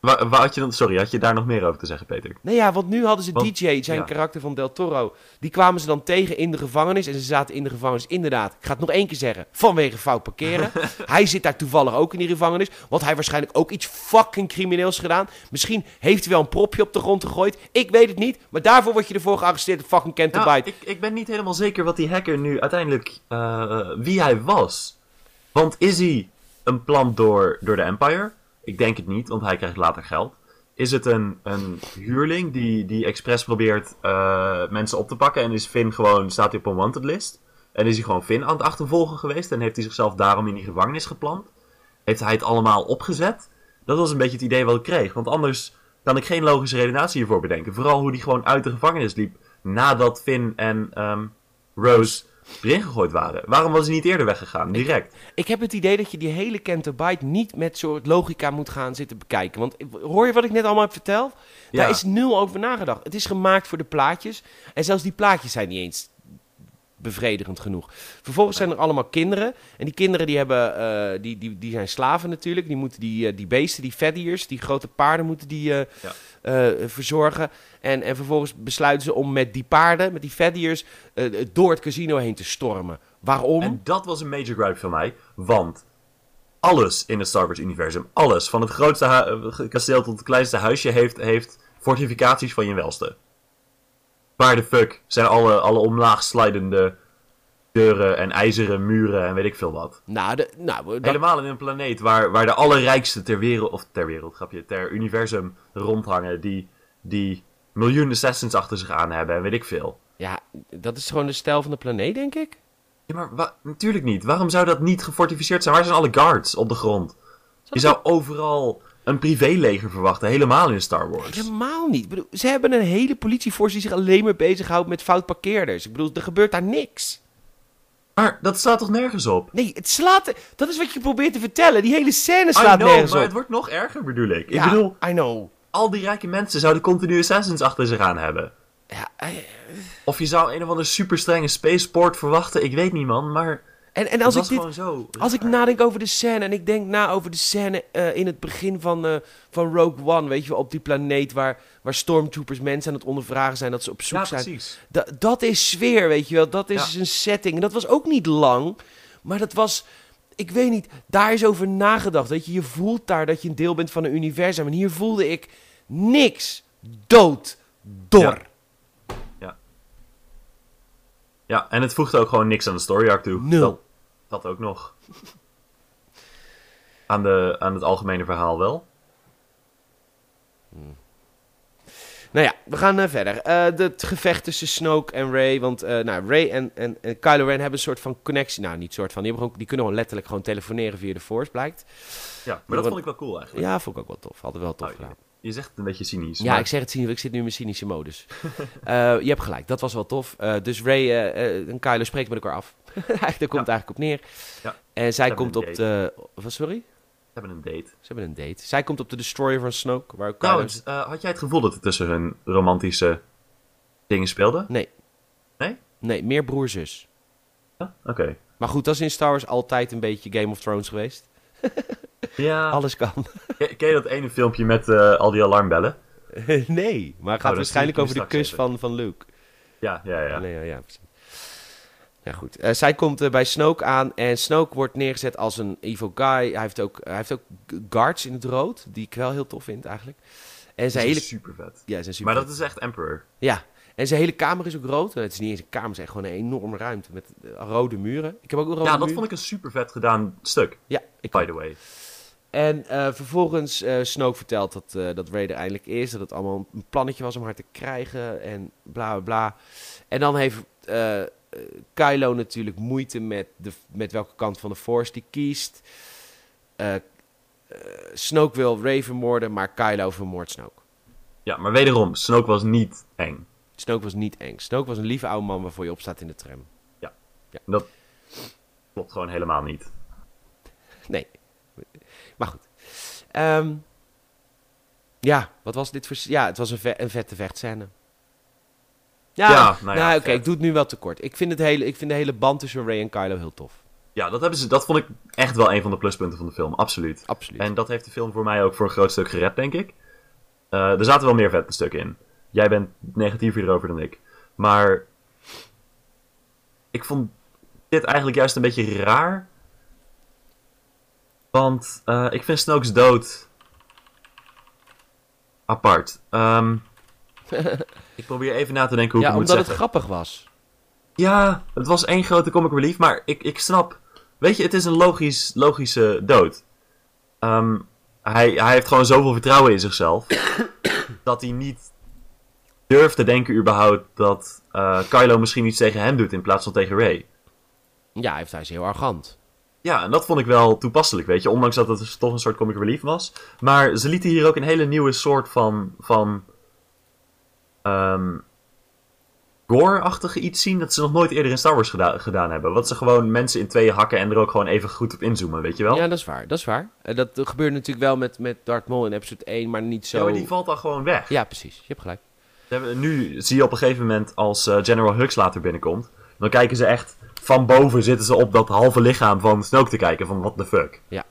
Waar had je dan... Sorry, had je daar nog meer over te zeggen, Peter? Nou ja, want nu hadden ze Want- DJ, zijn ja. karakter van Del Toro. Die kwamen ze dan tegen in de gevangenis. En ze zaten in de gevangenis, inderdaad. Ik ga het nog één keer zeggen. Vanwege fout parkeren. hij zit daar toevallig ook in die gevangenis. Want hij heeft waarschijnlijk ook iets fucking crimineels gedaan. Misschien heeft hij wel een propje op de grond gegooid. Ik weet het niet. Maar daarvoor word je ervoor gearresteerd. Fucking Canterbury. ik, ik ben niet helemaal zeker wat die hacker nu uiteindelijk... eh, wie hij was. Want is hij een plan door, door de Empire? Ik denk het niet, want hij krijgt later geld. Is het een, een huurling die, die expres probeert eh, mensen op te pakken... en is Finn gewoon, staat hij op een wanted list? En is hij gewoon Finn aan het achtervolgen geweest... en heeft hij zichzelf daarom in die gevangenis geplant? Heeft hij het allemaal opgezet? Dat was een beetje het idee wat ik kreeg. Want anders kan ik geen logische redenatie hiervoor bedenken. Vooral hoe hij gewoon uit de gevangenis liep... nadat Finn en ehm, Rose erin gegooid waren. Waarom was hij niet eerder weggegaan? Direct. Ik heb het idee dat je die hele Canterbury niet met soort logica moet gaan zitten bekijken. Want hoor je wat ik net allemaal heb verteld? Daar Ja. is nul over nagedacht. Het is gemaakt voor de plaatjes. En zelfs die plaatjes zijn niet eens bevredigend genoeg. Vervolgens zijn er allemaal kinderen. En die kinderen die, hebben, eh, die, die, die zijn slaven natuurlijk. Die moeten die, eh, die beesten, die fattiers, die grote paarden moeten die eh, Ja. Eh, verzorgen. En, en vervolgens besluiten ze om met die paarden, met die fattiers, eh, door het casino heen te stormen. Waarom? En dat was een major gripe van mij. Want alles in het Star Wars-universum, alles, van het grootste eh, kasteel tot het kleinste huisje, heeft, heeft fortificaties van je welste. Waar de fuck zijn alle, alle omlaag slidende deuren en ijzeren muren en weet ik veel wat. Nou, de, nou dat- Helemaal in een planeet waar, waar de allerrijkste ter wereld, of ter wereld, grapje, ter universum rondhangen, die, die miljoenen assassins achter zich aan hebben en weet ik veel. ja, dat is gewoon de stijl van de planeet, denk ik. Ja, maar natuurlijk niet. Waarom zou dat niet gefortificeerd zijn? Waar zijn alle guards op de grond? Je zou overal een privéleger verwachten, helemaal in Star Wars. Helemaal niet. Ik bedoel, ze hebben een hele politieforce die zich alleen maar bezighoudt met fout parkeerders. Ik bedoel, er gebeurt daar niks. Maar dat staat toch nergens op? Nee, het slaat... Dat is wat je probeert te vertellen. Die hele scène I slaat know, nergens maar op. het wordt nog erger bedoel ik. ja, Ik bedoel, I know. al die rijke mensen zouden continu assassins achter zich aan hebben. Ja, eh, Of je zou een of andere super strenge spaceport verwachten, ik weet niet man, maar en, en als ik dit, zo. Als ik nadenk over de scène en ik denk na over de scène eh, in het begin van, eh, van Rogue One, weet je wel, op die planeet waar, waar stormtroopers mensen aan het ondervragen zijn, dat ze op zoek Ja, zijn. Da- dat is sfeer, weet je wel, dat is Ja. een setting. En dat was ook niet lang, maar dat was, ik weet niet, daar is over nagedacht. Weet je, je voelt daar dat je een deel bent van een universum. En hier voelde ik niks, dood, dor. Ja. Ja, en het voegde ook gewoon niks aan de story arc toe. Nul. Dat, dat ook nog. Aan, de, aan het algemene verhaal wel. Nou ja, we gaan eh, verder. Eh, de- het gevecht tussen Snoke en Rey. Want eh, nou, Rey en, en, en Kylo Ren hebben een soort van connectie. Nou, niet soort van. Die, hebben gewoon, die kunnen gewoon letterlijk gewoon telefoneren via de Force, blijkt. Ja, maar dat vond ik wel cool eigenlijk. Ja, vond ik ook wel tof. Hadden wel tof Nou, gedaan. Je zegt het een beetje cynisch. Ja, maar- ik zeg het cynisch. Ik zit nu in mijn cynische modus. Eh, je hebt gelijk. Dat was wel tof. Eh, dus Rey eh, en Kylo spreken met elkaar af. Daar komt het eigenlijk op neer. Ja. En zij komt op de... Wat, sorry? We hebben een date. Ze hebben een date. Zij komt op de Destroyer van Snoke. Waar Kylo... Eh, had jij het gevoel dat er tussen hun romantische dingen speelde? Nee. Nee? Nee, meer broer-zus. Ja? Oké. Maar goed, dat is in Star Wars altijd een beetje Game of Thrones geweest. Ja. Alles kan. Ken, je dat ene filmpje met eh, al die alarmbellen? nee, maar het gaat dat waarschijnlijk over de kus van, van Luke. Ja, ja, ja. Nee, ja, ja, precies. Ja, goed. Eh, zij komt eh, bij Snoke aan en Snoke wordt neergezet als een evil guy. Hij heeft ook, hij heeft ook guards in het rood, die ik wel heel tof vind eigenlijk. En zijn hele... super vet. Ja, zijn super... Maar dat is echt Emperor. Ja, en zijn hele kamer is ook rood. Het is niet eens een kamer, het is gewoon een enorme ruimte met eh, rode muren. Ik heb ook rode Ja, dat vond ik een super vet gedaan stuk, Ja, ik by the way. En eh, vervolgens uh, Snoke vertelt dat, uh, dat Rey er eindelijk is. Dat het allemaal een plannetje was om haar te krijgen. En bla bla bla. En dan heeft Kylo natuurlijk moeite met, de, met welke kant van de Force die kiest. Snoke wil Rey vermoorden, maar Kylo vermoordt Snoke. Ja, maar wederom, Snoke was niet eng. Snoke was niet eng. Snoke was een lieve oude man waarvoor je opstaat in de tram. Ja, ja. dat klopt gewoon helemaal niet. Nee. Maar goed. Um, ja, wat was dit voor... Ja, het was een, ve een vette vechtscène. Ja, ja nou, ja, nou oké, ik doe het nu wel tekort. Ik vind, het hele, ik vind de hele band tussen Ray en Kylo heel tof. Ja, dat, hebben ze, dat vond ik echt wel een van de pluspunten van de film, absoluut. Absoluut. En dat heeft de film voor mij ook voor een groot stuk gered, denk ik. Uh, er zaten wel meer vette stukken in. Jij bent negatiever erover dan ik. Maar ik vond dit eigenlijk juist een beetje raar. Want uh, ik vind Snoke's dood apart. Um, ik probeer even na te denken hoe ja, ik het moet zeggen. zeggen. omdat het grappig was. Ja, het was één grote comic relief, maar ik, ik snap... Weet je, het is een logisch, logische dood. Um, hij, hij heeft gewoon zoveel vertrouwen in zichzelf... dat hij niet durft te denken überhaupt dat uh, Kylo misschien iets tegen hem doet in plaats van tegen Rey. Ja, hij, is heel arrogant. Ja, en dat vond ik wel toepasselijk, weet je. Ondanks dat het dus toch een soort comic relief was. Maar ze lieten hier ook een hele nieuwe soort van... van um, gore-achtige iets zien dat ze nog nooit eerder in Star Wars geda gedaan hebben. Wat ze gewoon mensen in tweeën hakken en er ook gewoon even goed op inzoomen, weet je wel? Ja, dat is waar. Dat is waar. En dat gebeurt natuurlijk wel met, met Darth Maul in episode 1, maar niet zo... Ja, maar die valt dan gewoon weg. Ja, precies. Je hebt gelijk. Nu zie je op een gegeven moment als uh, General Hux later binnenkomt, dan kijken ze echt van boven zitten ze op dat halve lichaam van Snoke te kijken van what the fuck. Ja.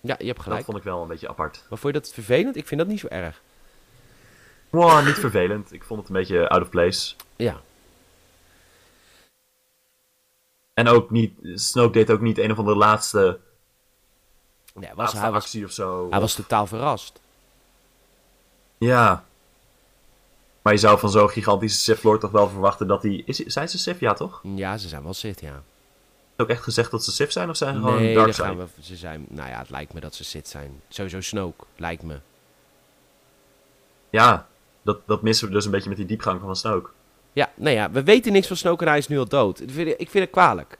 Ja, je hebt gelijk. Dat vond ik wel een beetje apart. Maar vond je dat vervelend? Ik vind dat niet zo erg. Wow, niet vervelend. Ik vond het een beetje out of place. Ja. En ook niet, Snoke deed ook niet een of andere laatste, nee, was, laatste hij was, actie of zo. Hij was totaal verrast. Ja. Maar je zou van zo'n gigantische Sith Lord toch wel verwachten dat hij... Is, zijn ze Sith? Ja, toch? Ja, ze zijn wel Sith, ja. Is ook echt gezegd dat ze Sith zijn of zijn ze gewoon nee, Dark Side? gaan we, ze zijn... Nou ja, het lijkt me dat ze Sith zijn. Sowieso Snoke, lijkt me. Ja, dat, dat missen we dus een beetje met die diepgang van Snoke. Ja, nou ja, we weten niks van Snoke en hij is nu al dood. Ik vind, ik vind het kwalijk.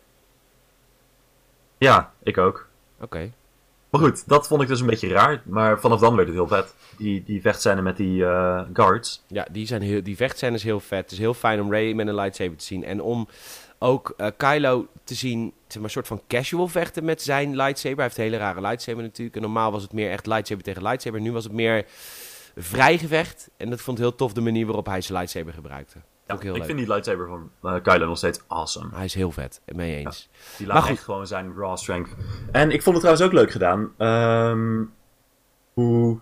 Ja, ik ook. Oké. Okay. Maar goed, dat vond ik dus een beetje raar. Maar vanaf dan werd het heel vet. Die, die vechtscène met die uh, guards. Ja, die, zijn heel, die vechtscènes heel vet. Het is heel fijn om Ray met een lightsaber te zien. En om ook eh, Kylo te zien, zeg maar, een soort van casual vechten met zijn lightsaber. Hij heeft een hele rare lightsaber natuurlijk. En normaal was het meer echt lightsaber tegen lightsaber. Nu was het meer vrij gevecht. En dat vond ik heel tof de manier waarop hij zijn lightsaber gebruikte. Ja, ik leuk. vind die lightsaber van eh, Kylo nog steeds awesome. Hij is heel vet, mee je eens. Die Maar laat goed. echt gewoon zijn raw strength. En ik vond het trouwens ook leuk gedaan. Ehm, hoe...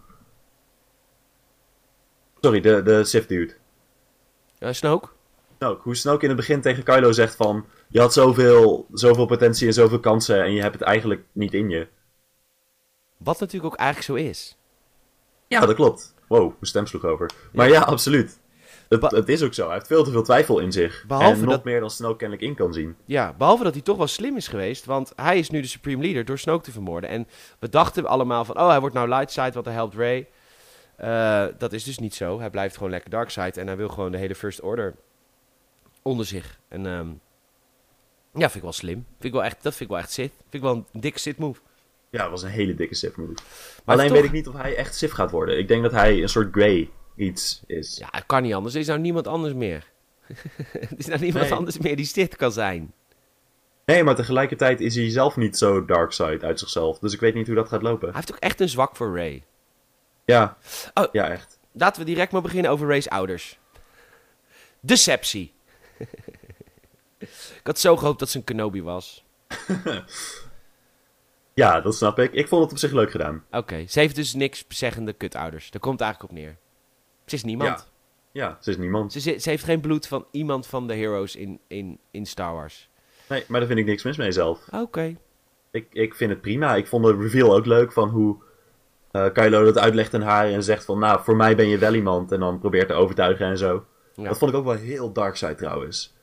Sorry, de, de Sith dude. Snoke? Snoke. Hoe Snoke in het begin tegen Kylo zegt van... Je had zoveel, zoveel potentie en zoveel kansen en je hebt het eigenlijk niet in je. Wat natuurlijk ook eigenlijk zo is. Ja, dat klopt. Wow, mijn stem sloeg over. Maar ja, absoluut. Het, is ook zo. Hij heeft veel te veel twijfel in zich. Behalve en nog dat- meer dan Snoke kennelijk in kan zien. Ja, behalve dat hij toch wel slim is geweest. Want hij is nu de Supreme Leader door Snoke te vermoorden. En we dachten allemaal van, oh, hij wordt nou Lightside, want hij helpt Rey. Eh, dat is dus niet zo. Hij blijft gewoon lekker Darkside. En hij wil gewoon de hele First Order onder zich. En ehm, ja, vind ik wel slim. Vind ik wel echt, dat vind ik wel echt Sith. Vind ik wel een dikke Sith move. Ja, dat was een hele dikke Sith move. Maar Alleen toch- weet ik niet of hij echt Sith gaat worden. Ik denk dat hij een soort Grey iets is. Ja, het kan niet anders. Er is nou niemand anders meer. er is nou niemand Nee. anders meer die Sith kan zijn. Nee, maar tegelijkertijd is hij zelf niet zo dark side uit zichzelf. Dus ik weet niet hoe dat gaat lopen. Hij heeft ook echt een zwak voor Rey. Ja, Oh. ja echt. Laten we direct maar beginnen over Ray's ouders. Deceptie. ik had zo gehoopt dat ze een Kenobi was. Ja, dat snap ik. Ik vond het op zich leuk gedaan. Oké, ze heeft dus niks zeggende kutouders. Daar komt het eigenlijk op neer. Ze is niemand. Ja, ze is niemand. Ze, ze, ze heeft geen bloed van iemand van de heroes in, in, in Star Wars. Nee, maar daar vind ik niks mis mee zelf. Oké. Ik, ik vind het prima. Ik vond de reveal ook leuk van hoe eh Kylo dat uitlegt aan haar en zegt van, nou, voor mij ben je wel iemand. En dan probeert te overtuigen en zo. Ja. Dat vond ik ook wel heel dark side trouwens.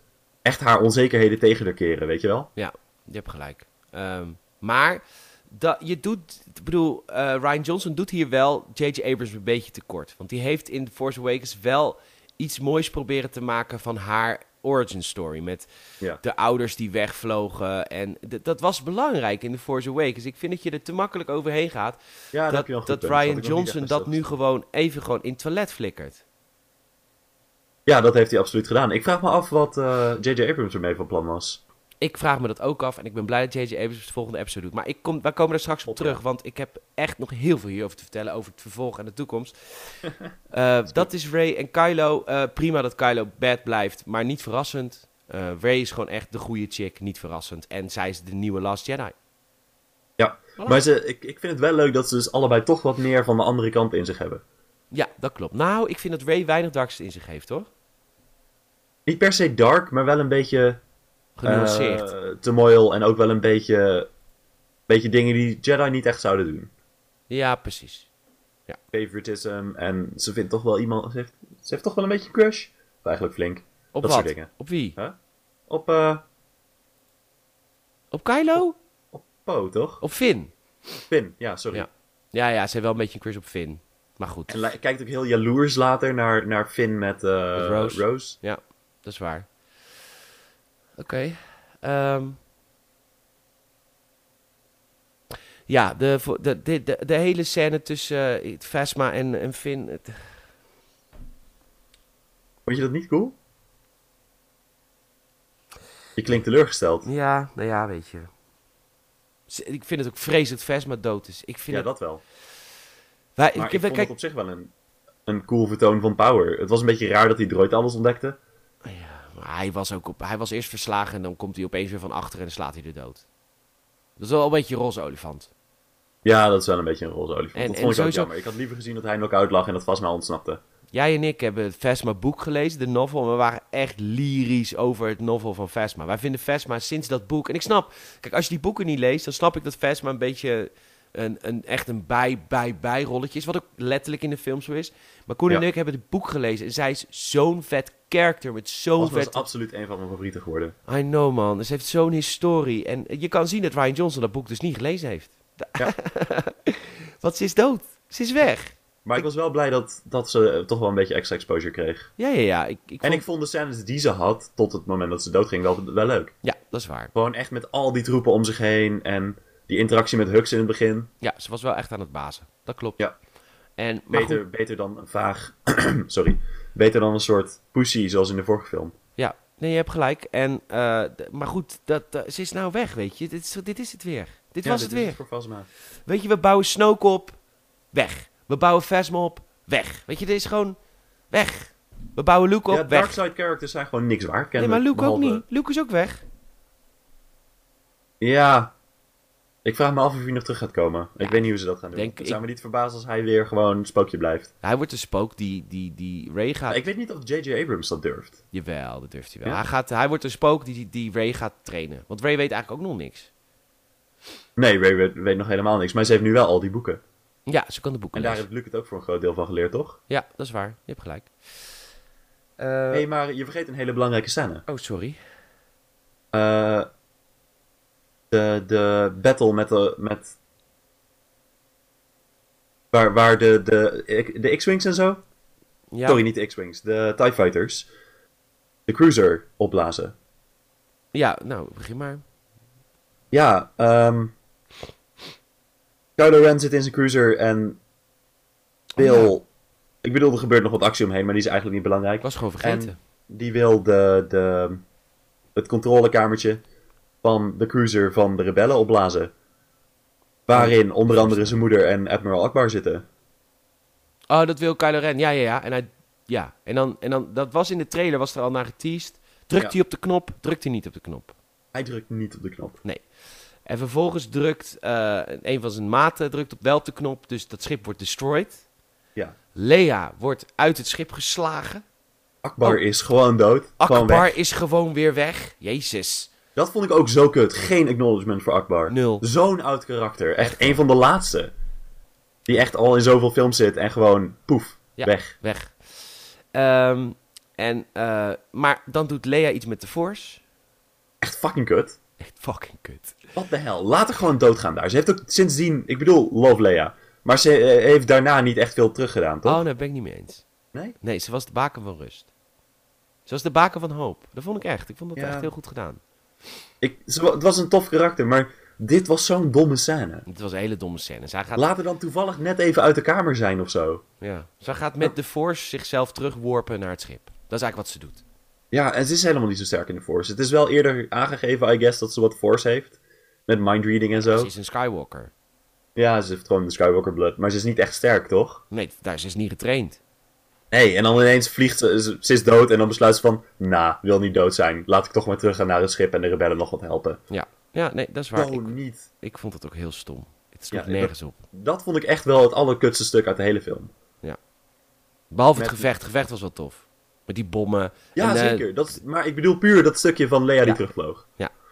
Echt haar onzekerheden tegen haar keren, weet je wel? Ja, je hebt gelijk. Ehm, maar dat, je doet, ik bedoel, eh, Ryan Johnson doet hier wel J.J. Abrams een beetje tekort. Want die heeft in The Force Awakens wel iets moois proberen te maken van haar origin story. Met Ja. de ouders die wegvlogen. En dat was belangrijk in The Force Awakens. Ik vind dat je er te makkelijk overheen gaat. Ja, dat. Ryan Johnson dat nu gewoon even gewoon in het toilet flikkert. Ja, dat heeft hij absoluut gedaan. Ik vraag me af wat eh, J.J. Abrams ermee van plan was. Ik vraag me dat ook af en ik ben blij dat J.J. Abrams de volgende episode doet. Maar ik kom, wij komen er straks op terug, want ik heb echt nog heel veel hierover te vertellen over het vervolg en de toekomst. Eh, dat is Ray en Kylo. Eh, prima dat Kylo bad blijft, maar niet verrassend. Eh Ray is gewoon echt de goede chick, niet verrassend. En zij is de nieuwe Last Jedi. Ja, Voilà. maar ze, ik, ik vind het wel leuk dat ze dus allebei toch wat meer van de andere kant in zich hebben. Ja, dat klopt. Nou, ik vind dat Ray weinig darks in zich heeft, hoor. Niet per se dark, maar wel een beetje Genuanceerd. turmoil en ook wel een beetje, beetje dingen die Jedi niet echt zouden doen. ja, precies. Favoritism en ze vindt toch wel iemand, ze heeft, ze heeft toch wel een beetje crush. Of eigenlijk flink. Op Dat wat? soort dingen. Op wie? Op, eh Op Kylo? op Poe, toch? Op Finn? Finn, ja, sorry. Ja. Ja, ja, ze heeft wel een beetje een crush op Finn. Maar goed, En kijkt ook heel jaloers later naar, naar Finn met, Met Rose. Rose. dat is waar. Oké. ehm. ja, de, de, de, de, de hele scène tussen eh, Vesma en, en Finn. Vond je dat niet cool? Je klinkt teleurgesteld. ja, nou ja, weet je. Ik vind het ook vreselijk dat Vesma dood is. Ik vind Ja, het... dat wel. Wij, Maar ik, ik wij- vond kijk, het op zich wel een, een cool vertoon van power. Het was een beetje raar dat hij droid alles ontdekte. maar hij, was ook op, hij was eerst verslagen en dan komt hij opeens weer van achter en slaat hij er dood. Dat is wel een beetje een roze olifant. Ja, dat is wel een beetje een roze olifant. En- dat vond ik sowieso- ook jammer. Ik had liever gezien dat hij knock-out lag en dat vast maar ontsnapte. Jij en ik hebben het Vesma boek gelezen, de novel. En we waren echt lyrisch over het novel van Vesma. Wij vinden Vesma sinds dat boek... En ik snap, kijk, als je die boeken niet leest... dan snap ik dat Vesma een beetje een, een, echt een bij, bij, bijrolletje is. Wat ook letterlijk in de film zo is. Maar Koen en ik hebben het boek gelezen. En zij is zo'n vet character met zo'n vet... absoluut een van mijn favorieten geworden. I know man, dus ze heeft zo'n historie. En je kan zien dat Ryan Johnson dat boek dus niet gelezen heeft. Ja. Want ze is dood. Ze is weg. Maar ik was wel blij dat, dat ze eh, toch wel een beetje extra exposure kreeg. Ja, ja, ja. Ik, ik En ik vond de scènes die ze had, tot het moment dat ze doodging, wel, wel leuk. Ja, dat is waar. Gewoon echt met al die troepen om zich heen en die interactie met Hux in het begin. Ja, ze was wel echt aan het bazen. Dat klopt. Ja. En, Beter, beter dan een vaag... sorry. Beter dan een soort pussy zoals in de vorige film. Ja, Nee, je hebt gelijk. En, eh, maar goed, dat, eh, ze is nou weg, weet je. Dit is, dit is het weer. Dit Ja, was dit het is weer. voor. Weet je, we bouwen Snoke op. Weg. We bouwen Phasma op. Weg. Weet je, dit is gewoon weg. We bouwen Luke op. Ja, weg. Dark Side characters zijn gewoon niks waard. Nee, maar Luke ook niet. Luke is ook weg. Ja. Ik vraag me af of hij nog terug gaat komen. Ja, ik weet niet hoe ze dat gaan doen. denk ik- zou me niet verbazen als hij weer gewoon spookje blijft. Hij wordt de spook die, die, die Ray gaat... Ik weet niet of J.J. Abrams dat durft. Jawel, dat durft hij wel. Ja? Hij, gaat, hij wordt een spook die, die Ray gaat trainen. Want Ray weet eigenlijk ook nog niks. Nee, Ray weet, weet nog helemaal niks. Maar ze heeft nu wel al die boeken. Ja, ze kan de boeken En daar heeft Luke het ook voor een groot deel van geleerd, toch? Ja, dat is waar. Je hebt gelijk. Eh, Hé, hey, maar je vergeet een hele belangrijke scène. Oh, sorry. Eh, de, de battle met de... Met... Waar, waar de, de, de X-Wings en zo... Ja. Sorry, niet de X-Wings. De TIE Fighters. De Cruiser opblazen. Ja, nou, begin maar. Ja, ehm Kylo Ren zit in zijn cruiser en wil... Oh, Ik bedoel, er gebeurt nog wat actie omheen, maar die is eigenlijk niet belangrijk. Ik was gewoon vergeten. En die wil de, de, het controlekamertje van de cruiser van de rebellen opblazen. Waarin onder andere zijn moeder en Admiral Akbar zitten. Oh, dat wil Kylo Ren. Ja, ja, ja. En hij... Ja. En dan... En dan... Dat was in de trailer, was er al naar geteased. Drukt Ja. hij op de knop, drukt hij niet op de knop. Hij drukt niet op de knop. En vervolgens drukt eh, een van zijn maten drukt op wel op de knop, dus dat schip wordt destroyed. Ja. Leia wordt uit het schip geslagen. Akbar Oh. is gewoon dood. Gewoon. Akbar is gewoon weer weg. Jezus. Dat vond ik ook zo kut. Geen acknowledgement voor Akbar. Nul. Zo'n oud karakter. Echt Echt. een van de laatste. Die echt al in zoveel films zit en gewoon poef, Ja. weg. Weg. Ehm, en, eh, maar dan doet Leia iets met de Force. Echt fucking kut. Echt fucking kut. Wat de hel. Laat haar gewoon doodgaan daar. Ze heeft ook sindsdien, ik bedoel, love Leia. Maar ze eh, heeft daarna niet echt veel teruggedaan, toch? Oh, daar ben ik niet mee eens. Nee? Nee, ze was de baken van rust. Ze was de baken van hoop. Dat vond ik echt. Ik vond dat Ja. echt heel goed gedaan. Ik, ze, het was een tof karakter, maar dit was zo'n domme scène. Het was een hele domme scène. Zij gaat, Laat haar dan toevallig net even uit de kamer zijn of zo. ja, zij gaat met de Force zichzelf terugworpen naar het schip. Dat is eigenlijk wat ze doet. Ja, en ze is helemaal niet zo sterk in de Force. Het is wel eerder aangegeven, I guess, dat ze wat Force heeft. Met mindreading en zo. Ze is een Skywalker. Ja, ze heeft gewoon de Skywalker blood. Maar ze is niet echt sterk, toch? Nee, daar ze is niet getraind. Nee, en dan ineens vliegt ze, ze, ze is dood en dan besluit ze van... Nah, wil niet dood zijn. Laat ik toch maar terug gaan naar het schip en de rebellen nog wat helpen. Ja, ja nee, dat is waar. Oh, Ik, niet. ik vond het ook heel stom. Het sloeg Ja, ik- nergens op. Dat vond ik echt wel het allerkutste stuk uit de hele film. Behalve met- het gevecht. Het gevecht was wel tof. Met die bommen. Ja, En, eh, zeker. Dat is, maar ik bedoel puur dat stukje van Leia die Ja. terugvloog.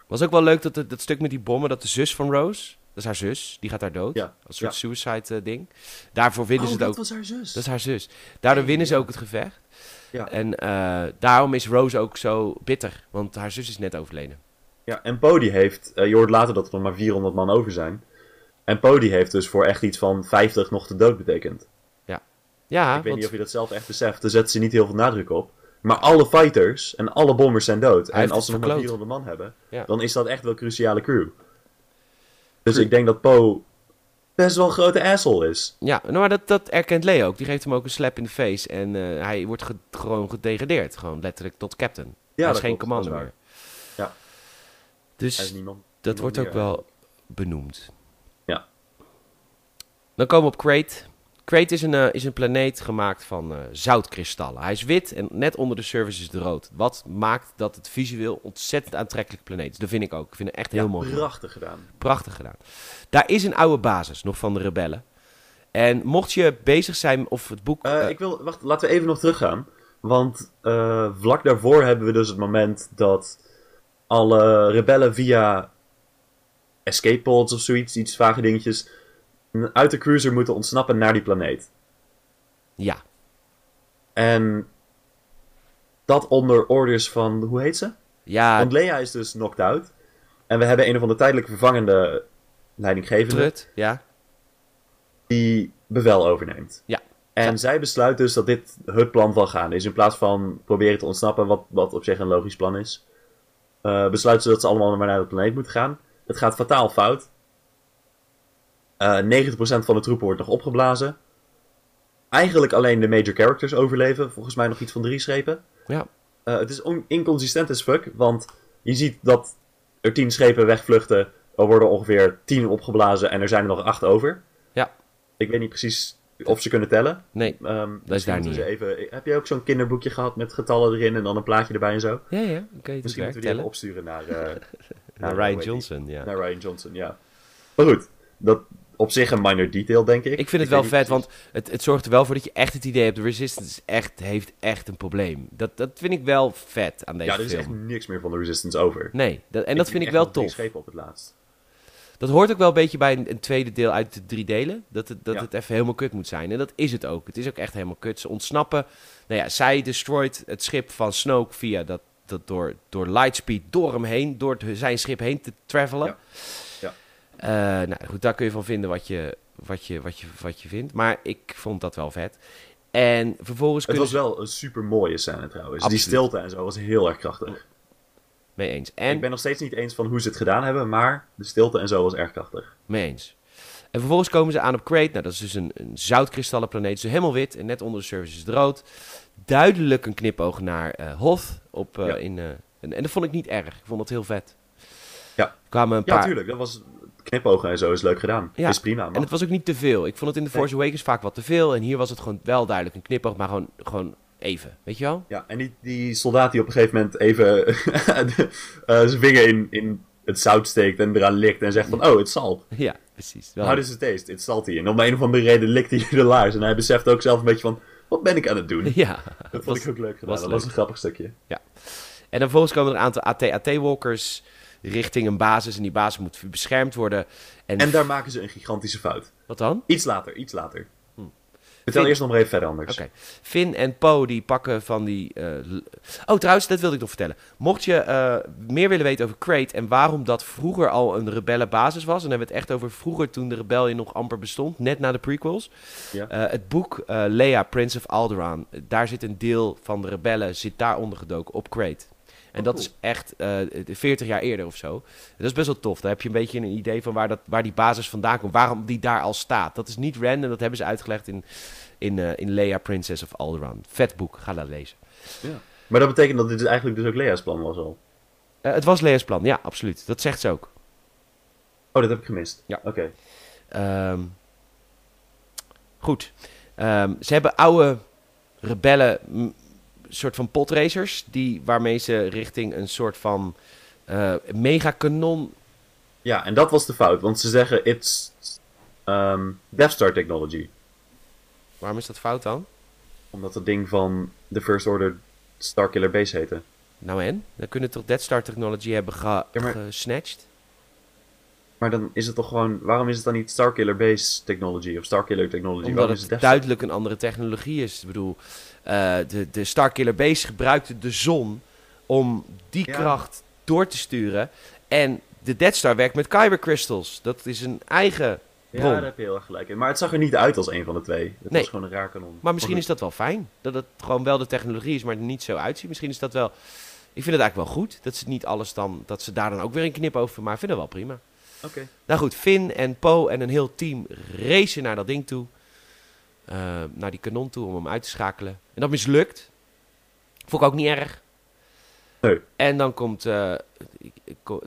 was ook wel leuk dat, het- dat stuk met die bommen, dat de zus van Rose, is haar zus, die gaat daar dood. Ja, Als een soort ja. suicide eh, ding. Daarvoor winnen oh, ze het dat ook. was haar zus. Dat is haar zus. Daardoor winnen ze ja. ook het gevecht. Ja. En eh, daarom is Rose ook zo bitter. Want haar zus is net overleden. Ja, en Poe die heeft... eh, je hoort later dat er nog maar 400 man over zijn. En Poe die heeft dus voor echt iets van 50 nog de dood betekend. Ja, ik weet want niet of je dat zelf echt beseft. Daar zetten ze niet heel veel nadruk op. Maar alle fighters en alle bombers zijn dood. Hij en als ze nog maar verkloot. 400 man hebben, Ja. dan is dat echt wel een cruciale crew. Dus ik denk dat Poe best wel een grote asshole is. Ja, nou, maar dat, dat erkent Leo ook. Die geeft hem ook een slap in de face. En eh, hij wordt ge- gewoon gedegradeerd. Gewoon letterlijk tot captain. Ja, hij is geen commando is meer. Ja. Dus niemand, dat niemand wordt ook meer wel benoemd. Ja. Dan komen we op Crate. Crate is een, eh, is een planeet gemaakt van eh, zoutkristallen. Hij is wit en net onder de surface is het rood. Wat maakt dat het visueel ontzettend aantrekkelijk planeet is. Dat vind ik ook. Ik vind het echt heel Ja, mooi. prachtig gedaan. Prachtig gedaan. Daar is een oude basis nog van de rebellen. En mocht je bezig zijn of het boek... Eh, ik wil, wacht, laten we even nog teruggaan. Want vlak daarvoor hebben we dus het moment dat alle rebellen via escape pods of zoiets, iets vage dingetjes, uit de cruiser moeten ontsnappen naar die planeet. Ja, En dat onder orders van, hoe heet ze? ja Want Leia is dus knocked out. En we hebben een of andere tijdelijk vervangende leidinggevende Trut, ja. die bevel overneemt. Ja. En zij besluit dus dat dit het plan van gaan is. In plaats van proberen te ontsnappen, wat, wat op zich een logisch plan is. eh besluit ze dat ze allemaal maar naar de planeet moeten gaan. Het gaat fataal fout. Eh 90% van de troepen wordt nog opgeblazen. Eigenlijk alleen de major characters overleven. Volgens mij nog iets van drie schepen. Ja, Eh, het is on- inconsistent as fuck, want je ziet dat er tien schepen wegvluchten. Er worden ongeveer tien opgeblazen en er zijn er nog acht over. Ja. Ik weet niet precies of ze kunnen tellen. Nee, Ehm is misschien daar niet. Even, heb jij ook zo'n kinderboekje gehad met getallen erin en dan een plaatje erbij en zo? ja, ja. Misschien moeten we die even opsturen naar, eh, Naar Ryan? Johnson, ja. Naar Ryan Johnson, ja. Maar goed, dat op zich een minor detail, denk ik. Ik vind het wel vet, precies- want het, het zorgt er wel voor dat je echt het idee hebt... de Resistance is echt, heeft echt een probleem. Dat, dat vind ik wel vet aan deze Ja, er is film. echt niks meer van de Resistance over. Nee, dat, en dat vind ik wel tof. schepen op het laatst. Dat hoort ook wel een beetje bij een, een tweede deel uit de drie delen. Dat, het, dat Ja. het even helemaal kut moet zijn. En dat is het ook. Het is ook echt helemaal kut. Ze ontsnappen. Nou ja, zij destroyt het schip van Snoke via dat, dat door, door lightspeed door hem heen, door het- zijn schip heen te travelen. Ja. Ja. Eh, nou goed, daar kun je van vinden wat je, wat, je, wat, je, wat je vindt. Maar ik vond dat wel vet. En vervolgens Het was wel een super mooie scène trouwens. Absoluut. Die stilte en zo was heel erg krachtig. Mee eens. En Ik ben nog steeds niet eens van hoe ze het gedaan hebben, maar de stilte en zo was erg krachtig. Mee eens. En vervolgens komen ze aan op Crate. Nou, dat is dus een, een zoutkristallenplaneet. Dus helemaal wit en net onder de surface is het rood. Duidelijk een knipoog naar eh Hoth. Op, eh, Ja. in, en, en dat vond ik niet erg. Ik vond het heel vet. Ja. Er kwamen een Ja, paar... tuurlijk. Dat was knipogen en zo is leuk gedaan. Ja, Is prima. En Maar het was ook niet te veel. Ik vond het in The Force Awakens vaak wat te veel. En hier was het gewoon wel duidelijk een knipoog, maar gewoon, gewoon even. Weet je wel? Ja, en die, die soldaat die op een gegeven moment even eh, zijn vinger in, in het zout steekt en eraan likt en zegt van, oh, it's salt. Ja, precies. Wel. How does it taste? It's salty. En om een of andere reden likt hij de laars. En hij beseft ook zelf een beetje van, wat ben ik aan het doen? Ja. Dat vond was- ik ook leuk gedaan. was Dat leuk. was een grappig stukje. En dan vervolgens komen er een aantal AT-AT-walkers richting een basis. En die basis moet beschermd worden. En, En daar maken ze een gigantische fout. Wat dan? Iets later, iets later. Vertel Vind- eerst nog maar even verder anders. Oké. Finn en Poe die pakken van die... eh, oh, trouwens, dat wilde ik nog vertellen. Mocht je eh, meer willen weten over Crate en waarom dat vroeger al een rebellenbasis was... en dan hebben we het echt over vroeger toen de rebellie nog amper bestond, net na de prequels. Ja. Eh, het boek Leia, Prince of Alderaan, daar zit een deel van de rebellen zit daar ondergedoken op Crate. En Oh, dat cool. is echt eh 40 jaar eerder of zo. Dat is best wel tof. Daar heb je een beetje een idee van waar, dat, waar die basis vandaan komt. Waarom die daar al staat. Dat is niet random. Dat hebben ze uitgelegd in, in, eh, in Leia, Princess of Alderaan. Vet boek. Ga dat lezen. Ja. Maar dat betekent dat dit dus eigenlijk dus ook Lea's plan was al. Eh, het was Leia's plan. Ja, absoluut. Dat zegt ze ook. Oh, dat heb ik gemist. Ja. Oké. Ehm, goed. Ehm, ze hebben oude rebellen, soort van potracers, die, waarmee ze richting een soort van eh megakanon... Ja, en dat was de fout. Want ze zeggen, it's ehm, Death Star technology. Waarom is dat fout dan? Omdat het ding van de First Order Starkiller Base heette. Nou en? Dan kunnen toch Death Star Technology hebben ge Ja, maar- gesnatcht? Maar dan is het toch gewoon... Waarom is het dan niet Starkiller Base technology of Starkiller technology? Omdat is het het duidelijk een andere technologie is. Ik bedoel, eh, de, de Starkiller Base gebruikte de zon om die Ja. kracht door te sturen. En de Death Star werkt met Kyber Crystals. Dat is een eigen Ja, daar heb je heel erg gelijk in. Maar het zag er niet uit als een van de twee. Het Nee. was gewoon een raar kanon. Maar misschien is dat wel fijn. Dat het gewoon wel de technologie is, maar er niet zo uitziet. Misschien is dat wel... Ik vind het eigenlijk wel goed. Dat ze niet alles dan... Dat ze daar dan ook weer een knip over... Maar ik vind dat wel prima. Oké. Nou goed, Finn en Poe en een heel team racen naar dat ding toe. Eh, naar die kanon toe om hem uit te schakelen. En dat mislukt. Vond ik ook niet erg. Nee. En dan komt... eh,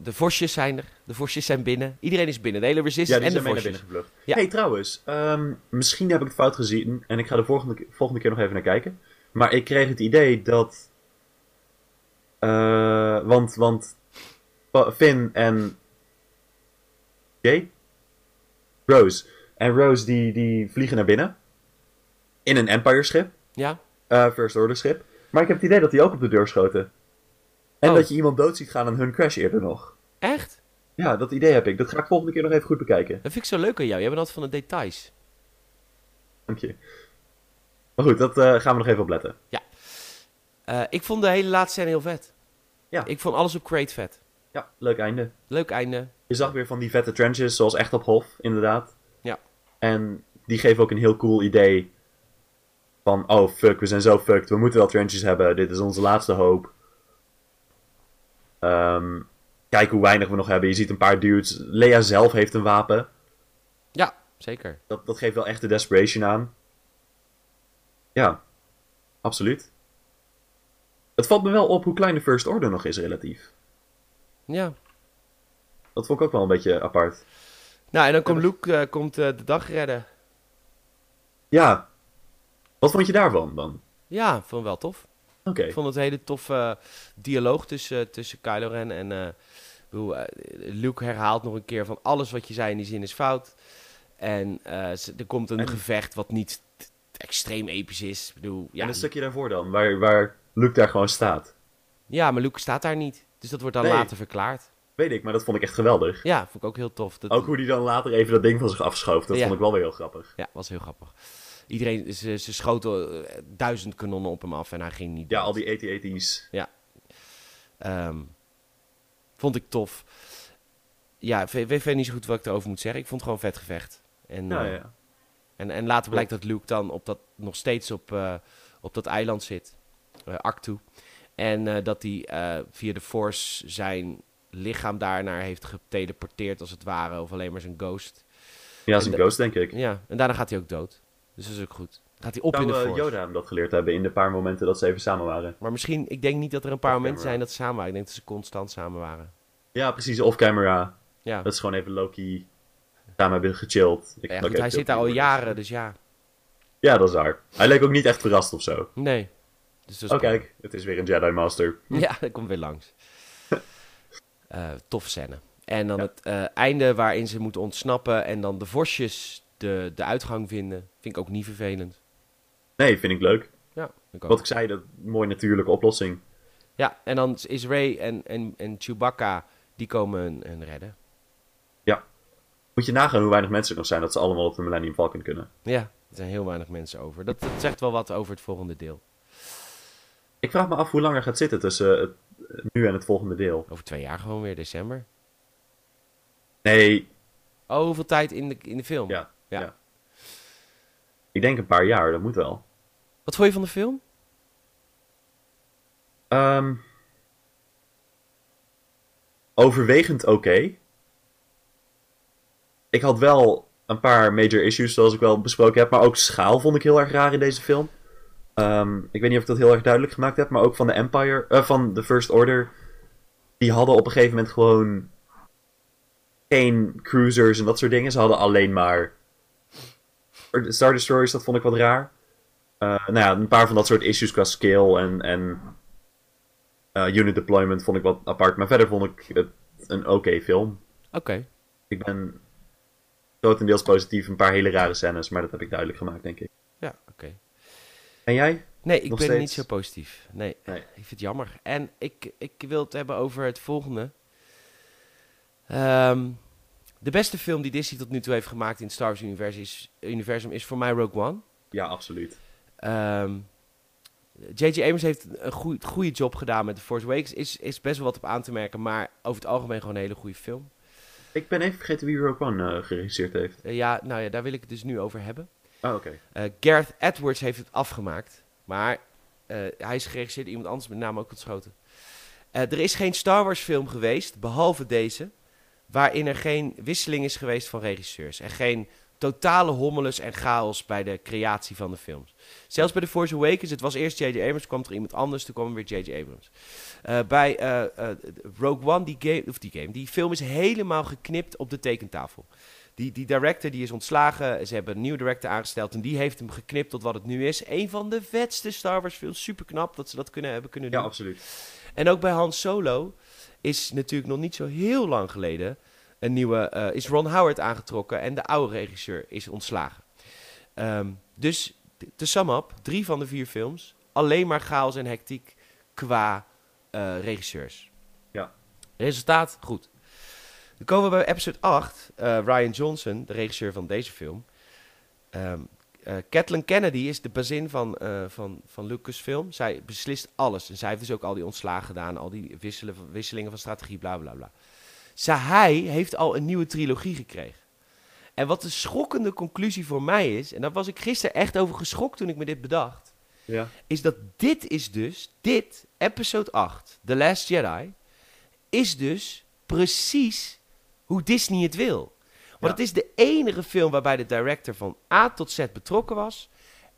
de vosjes zijn er. De vosjes zijn binnen. Iedereen is binnen. De hele Ja, resistance die en de vosjes. binnen gevlucht. Ja. hey, trouwens. ehm, misschien heb ik het fout gezien. En ik ga de volgende, volgende keer nog even naar kijken. Maar ik kreeg het idee dat... eh, want, want... Finn en... Jay? Rose. En Rose die, die vliegen naar binnen. In een Empire schip. Ja? Eh, First Order schip. Maar ik heb het idee dat die ook op de deur schoten. En Oh. dat je iemand dood ziet gaan aan hun crash eerder nog. Echt? Ja, dat idee heb ik. Dat ga ik volgende keer nog even goed bekijken. Dat vind ik zo leuk aan jou. Jij bent altijd van de details. Dank je. Maar goed, dat eh, gaan we nog even opletten. Eh, ik vond de hele laatste scène heel vet. Ja. Ik vond alles op Crate vet. Ja, leuk einde. Leuk einde. Je zag weer van die vette trenches, zoals echt op Hof, inderdaad. Ja. En die geven ook een heel cool idee van, oh fuck, we zijn zo fucked, we moeten wel trenches hebben, dit is onze laatste hoop. Ehm, kijk hoe weinig we nog hebben. Je ziet een paar dudes. Lea zelf heeft een wapen. Ja, zeker. Dat, dat geeft wel echt de desperation aan. Ja, absoluut. Het valt me wel op hoe klein de First Order nog is, relatief. Ja. Dat vond ik ook wel een beetje apart. Nou, en dan komt Luke eh, komt, eh, de dag redden. Ja. Wat vond je daarvan dan? Ja, vond ik wel tof. Oké. Ik vond het een hele toffe eh, dialoog tussen, tussen Kylo Ren en... eh, bedoel, eh, Luke herhaalt nog een keer van alles wat je zei in die zin is fout. En eh, er komt een En- gevecht wat niet extreem episch is. Ik bedoel, ja, En een stukje daarvoor dan, waar, waar Luke daar gewoon staat. ja, maar Luke staat daar niet. Dus dat wordt dan Nee. later verklaard. Weet ik, maar dat vond ik echt geweldig. Ja, vond ik ook heel tof. Dat, Ook hoe die dan later even dat ding van zich afschoof, dat Ja. vond ik wel weer heel grappig. Ja, was heel grappig. Iedereen, ze, ze schoten eh, duizend kanonnen op hem af en hij ging niet Ja, dood. al die AT-AT's. Ehm, vond ik tof. Ja, weet verder niet zo goed wat ik erover moet zeggen. Ik vond het gewoon vet gevecht. En, Ja, eh, ja. en, en later blijkt dat Luke dan op dat, nog steeds op, eh, op dat eiland zit. eh Actu. En dat hij via de Force zijn lichaam daarnaar heeft geteleporteerd als het ware. Of alleen maar zijn ghost. Ja, de- ghost, denk ik. Ja, en daarna gaat hij ook dood. Dus dat is ook goed. Gaat hij op in de eh, Force. Yoda hem dat geleerd hebben in de paar momenten dat ze even samen waren? Maar misschien, ik denk niet dat er een paar momenten zijn dat ze samen waren. Ik denk dat ze constant samen waren. Ja, precies, off-camera. Ja, Dat is gewoon even Loki samen hebben gechilled. Ik, ja oké, goed, hij zit daar al jaren, dus ja. Ja, dat is waar. Hij leek ook niet echt verrast of zo. Nee. Dus Oh, kijk, het is weer een Jedi Master. Ja, dat komt weer langs. Eh tof scène. En dan Ja. het eh, einde waarin ze moeten ontsnappen en dan de vosjes de, de uitgang vinden. Vind ik ook niet vervelend. Nee, vind ik leuk. Ja, ik. Wat ik zei, dat mooie natuurlijke oplossing. Ja, en dan is Ray en, en, en Chewbacca, die komen hun, redden. Moet je nagaan hoe weinig mensen er nog zijn dat ze allemaal op de Millennium Falcon kunnen. Ja, er zijn heel weinig mensen over. Dat, dat zegt wel wat over het volgende deel. Ik vraag me af hoe lang er gaat zitten tussen het, nu en het volgende deel. Over twee jaar gewoon weer, december. Nee, Oh, hoeveel tijd in de, in de film? Ja. Ja. ja. ik denk een paar jaar, dat moet wel. Wat vond je van de film? Ehm, overwegend oké. Ik had wel een paar major issues, zoals ik wel besproken heb. Maar ook schaal vond ik heel erg raar in deze film. Ehm, ik weet niet of ik dat heel erg duidelijk gemaakt heb. Maar ook van de Empire, eh, van de First Order. Die hadden op een gegeven moment gewoon geen cruisers en dat soort dingen. Ze hadden alleen maar Star Destroyers, dat vond ik wat raar. Eh, nou ja, een paar van dat soort issues qua scale en, en eh, unit deployment vond ik wat apart. Maar verder vond ik het een oké film. Oké. Ik ben grotendeels positief. Een paar hele rare scènes, maar dat heb ik duidelijk gemaakt, denk ik. Ja, oké. En jij? Nee, ik Nog ben steeds? niet zo positief. Nee, Nee. ik vind het jammer. En ik, ik wil het hebben over het volgende. Ehm, de beste film die Disney tot nu toe heeft gemaakt in het Star Wars universum is, universum is voor mij Rogue One. Ja, absoluut. Ehm, J.J. Abrams heeft een goeie- goede job gedaan met The Force Awakens. Is, is best wel wat op aan te merken, maar over het algemeen gewoon een hele goede film. Ik ben even vergeten wie Rogue One eh, geregisseerd heeft. Eh, ja, nou ja, daar wil ik het dus nu over hebben. Oh, oké. Eh, Gareth Edwards heeft het afgemaakt. Maar hij is geregisseerd iemand anders met name ook ontschoten. Er is geen Star Wars film geweest, behalve deze, waarin er geen wisseling is geweest van regisseurs. En geen totale hommeles en chaos bij de creatie van de films. Zelfs bij The Force Awakens, het was eerst J.J. Abrams, kwam er iemand anders, toen kwam er weer J.J. Abrams. Eh, bij eh, eh, Rogue One, die game, of die game, die film is helemaal geknipt op de tekentafel. Die, die director die is ontslagen. Ze hebben een nieuwe director aangesteld. En die heeft hem geknipt tot wat het nu is. Een van de vetste Star Wars films. Super knap dat ze dat kunnen, hebben kunnen doen. Ja, absoluut. En ook bij Han Solo is natuurlijk nog niet zo heel lang geleden. Een nieuwe, eh, is Ron Howard aangetrokken. En de oude regisseur is ontslagen. Ehm, dus te sum up, drie van de vier films. Alleen maar chaos en hectiek qua eh, regisseurs. Ja. Resultaat, goed. Dan komen we bij episode 8. Eh, Ryan Johnson, de regisseur van deze film. Ehm eh, Kathleen Kennedy is de bazin van, eh, van, van Lucasfilm. Zij beslist alles. En zij heeft dus ook al die ontslagen gedaan. Al die wisselen, wisselingen van strategie, bla bla bla. Zij, hij heeft al een nieuwe trilogie gekregen. En wat de schokkende conclusie voor mij is... en daar was ik gisteren echt over geschokt toen ik me dit bedacht... Ja. is dat dit is dus, dit, episode 8, The Last Jedi... is dus precies hoe Disney het wil. Want het is de enige film waarbij de director van A tot Z betrokken was.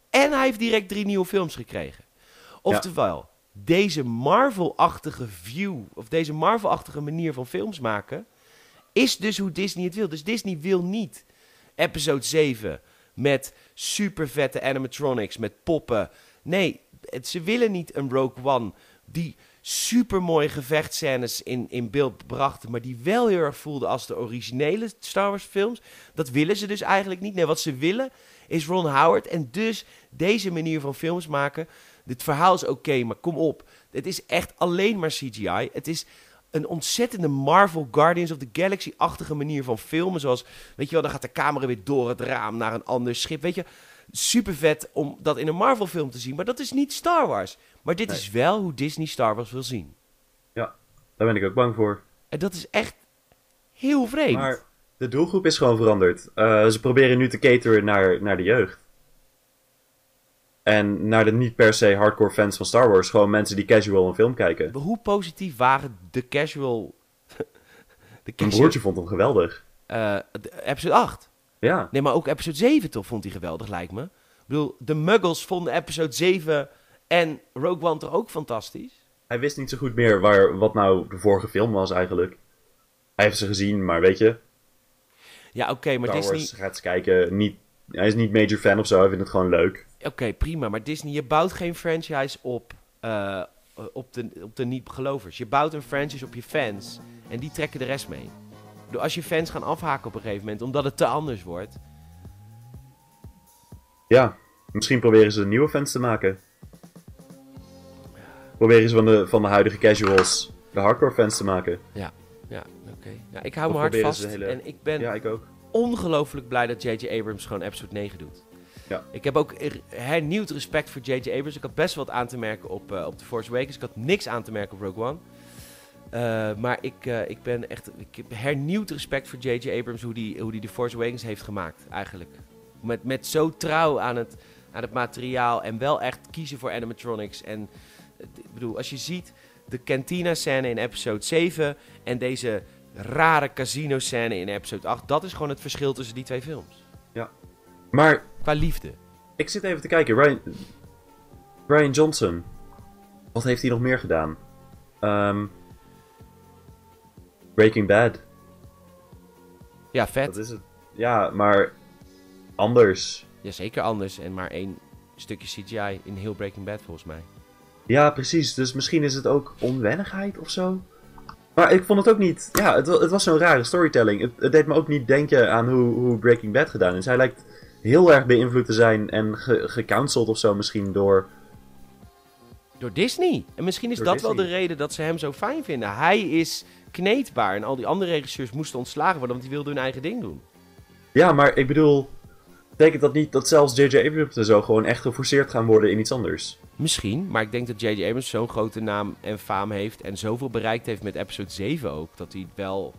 En hij heeft direct drie nieuwe films gekregen. Oftewel, deze Marvel-achtige view, of deze Marvel-achtige manier van films maken, is dus hoe Disney het wil. Dus Disney wil niet episode 7 met super vette animatronics, met poppen. Nee, het- ze willen niet een Rogue One die super mooie gevechtscènes in, in beeld brachten, maar die wel heel erg voelde als de originele Star Wars films. Dat willen ze dus eigenlijk niet. Nee, wat ze willen is Ron Howard en dus deze manier van films maken. Dit verhaal is oké, maar kom op. Het is echt alleen maar CGI. Het is een ontzettende Marvel Guardians of the Galaxy-achtige manier van filmen. Zoals, weet je wel, dan gaat de camera weer door het raam naar een ander schip. Weet je, super vet om dat in een Marvel-film te zien. Maar dat is niet Star Wars. Maar dit Nee. is wel hoe Disney Star Wars wil zien. Ja, daar ben ik ook bang voor. En dat is echt heel vreemd. Maar de doelgroep is gewoon veranderd. Eh, ze proberen nu te cateren naar, naar de jeugd. En naar de niet per se hardcore fans van Star Wars. Gewoon mensen die casual een film kijken. Hoe positief waren de casual... de Mijn casual broertje vond hem geweldig. de- episode 8. Ja, Nee, maar ook episode 7 toch vond hij geweldig, lijkt me. Ik bedoel, de Muggles vonden episode 7 en Rogue One toch ook fantastisch? hij wist niet zo goed meer waar, wat nou de vorige film was eigenlijk. Hij heeft ze gezien, maar weet je, Ja, oké, maar Star Disney... Wars gaat eens kijken. Niet, hij is niet major fan of zo, hij vindt het gewoon leuk. Oké, prima, maar Disney, je bouwt geen franchise op, eh, op, de, op de niet-gelovers. Je bouwt een franchise op je fans en die trekken de rest mee. Als je fans gaan afhaken op een gegeven moment, omdat het te anders wordt... Ja, misschien proberen ze nieuwe fans te maken. Proberen ze van de, van de huidige casuals de hardcore fans te maken. Ja, oké. Ja, ik hou me hard vast hele- en ik ben Ja, ik ook. ongelooflijk blij dat J.J. Abrams gewoon episode 9 doet. Ja. Ik heb ook er- hernieuwd respect voor J.J. Abrams. Ik had best wel wat aan te merken op, eh, op The Force Awakens. Ik had niks aan te merken op Rogue One. Eh, maar ik, eh, ik ben echt... Ik heb hernieuwd respect voor J.J. Abrams... hoe die, hoe die The Force Awakens heeft gemaakt, eigenlijk. Met, met zo trouw aan het, aan het materiaal... en wel echt kiezen voor animatronics. En ik bedoel, als je ziet... de cantina-scène in episode 7... en deze rare casino-scène in episode 8... dat is gewoon het verschil tussen die twee films. Maar Qua liefde. ik zit even te kijken. Ryan, Ryan Johnson. Wat heeft hij nog meer gedaan? Ehm, Breaking Bad. Ja, vet. Dat is het. Ja, maar anders. Ja, zeker anders. En maar één stukje CGI in heel Breaking Bad volgens mij. Ja, precies. Dus misschien is het ook onwennigheid of zo. Maar ik vond het ook niet. Ja, het, het was zo'n rare storytelling. Het, het deed me ook niet denken aan hoe, hoe Breaking Bad gedaan is. Hij lijkt heel erg beïnvloed te zijn en ge, gecanceld of zo misschien door. Door Disney. En misschien is Door dat wel de reden dat ze hem zo fijn vinden. Hij is kneedbaar. En al die andere regisseurs moesten ontslagen worden, want die wilden hun eigen ding doen. Ja, maar ik bedoel. Betekent dat niet dat zelfs J.J. Abrams en zo gewoon echt geforceerd gaan worden in iets anders? Misschien, maar ik denk dat J.J. Abrams zo'n grote naam en faam heeft. En zoveel bereikt heeft met episode 7 ook. Dat hij wel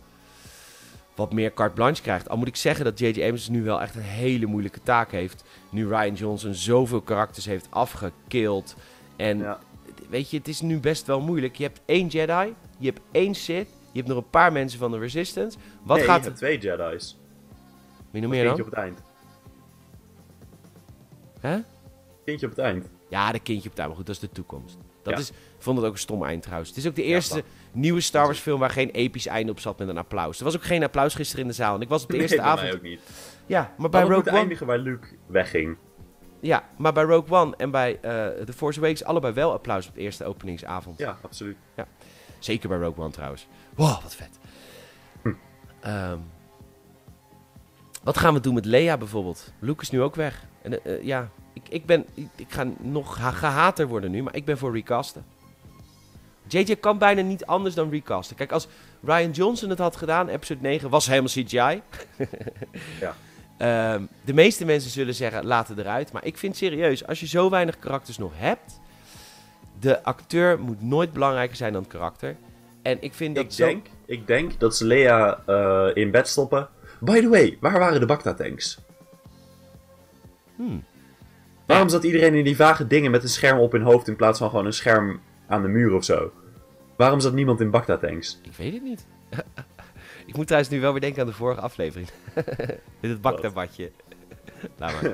wat meer carte blanche krijgt. Al moet ik zeggen dat J.J. Abrams nu wel echt een hele moeilijke taak heeft. Nu Ryan Johnson zoveel karakters heeft afgekild. En Ja. Weet je, het is nu best wel moeilijk. Je hebt één Jedi, je hebt één Sith, je hebt nog een paar mensen van de Resistance. Wat nee, gaat je hebt twee Jedi's. Wie nog meer dan? op het eind. Hè? Eentje op het eind. Ja, de kindje op tuin, maar goed, dat is de toekomst. Dat Ja. is, ik vond het ook een stom eind trouwens. Het is ook de eerste nieuwe Star Wars film waar geen episch einde op zat met een applaus. Er was ook geen applaus gisteren in de zaal. En ik was op de eerste nee, avond. mij ook niet. Ja, maar bij Rogue One. eindigen waar Luke wegging. Ja, maar bij Rogue One en bij eh The Force Awakens allebei wel applaus op de eerste openingsavond. Ja, absoluut. Zeker bij Rogue One trouwens. Wow, wat vet. Hm. Ehm, wat gaan we doen met Leia bijvoorbeeld? Luke is nu ook weg. En, eh, eh, ja, ik, ik ben... Ik, ik ga nog ha- gehater worden nu, maar ik ben voor recasten. JJ kan bijna niet anders dan recasten. Kijk, als Ryan Johnson het had gedaan, episode 9, was helemaal CGI. Ja. Ehm, de meeste mensen zullen zeggen, laat het eruit. Maar ik vind serieus, als je zo weinig karakters nog hebt... De acteur moet nooit belangrijker zijn dan het karakter. En ik vind dat Ik zo... denk, ik denk dat ze Lea eh, in bed stoppen. By the way, waar waren de Bacta-tanks? Hmm. Waarom zat iedereen in die vage dingen met een scherm op hun hoofd in plaats van gewoon een scherm aan de muur of zo? Waarom zat niemand in Bacta-tanks? Ik weet het niet. ik moet trouwens nu wel weer denken aan de vorige aflevering. Met het bakdebatje. Laat maar.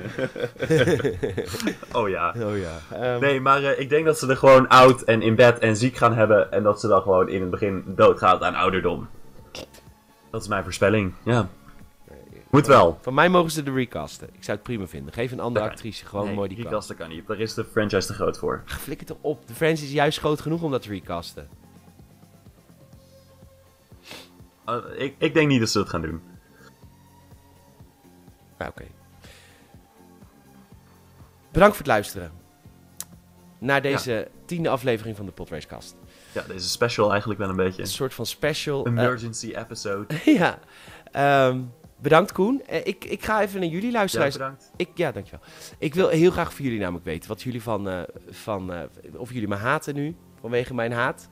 Oh ja. Oh ja. Ehm, Nee, maar eh, ik denk dat ze er gewoon oud en in bed en ziek gaan hebben. En dat ze dan gewoon in het begin doodgaat aan ouderdom. Dat is mijn voorspelling. Ja. Moet wel. Van mij mogen ze de recasten. Ik zou het prima vinden. Geef een andere kan. actrice gewoon nee, mooi die kans. kast kan niet. Daar is de franchise te groot voor. Ach, Flikker toch op. De franchise is juist groot genoeg om dat te recasten. Ik, ik denk niet dat ze dat gaan doen. Nou, oké. Bedankt voor het luisteren. Naar deze tiende aflevering van de Podracecast. Ja, deze special eigenlijk wel een beetje. Een soort van special. eh, Emergency episode. ja. Ehm, bedankt Koen. Eh, ik, ik ga even naar jullie Ja, luisteren. bedankt. ik, ja, dankjewel. Ik wil heel graag van jullie namelijk weten. Wat jullie van... eh, van eh, of jullie me haten nu. Vanwege mijn haat.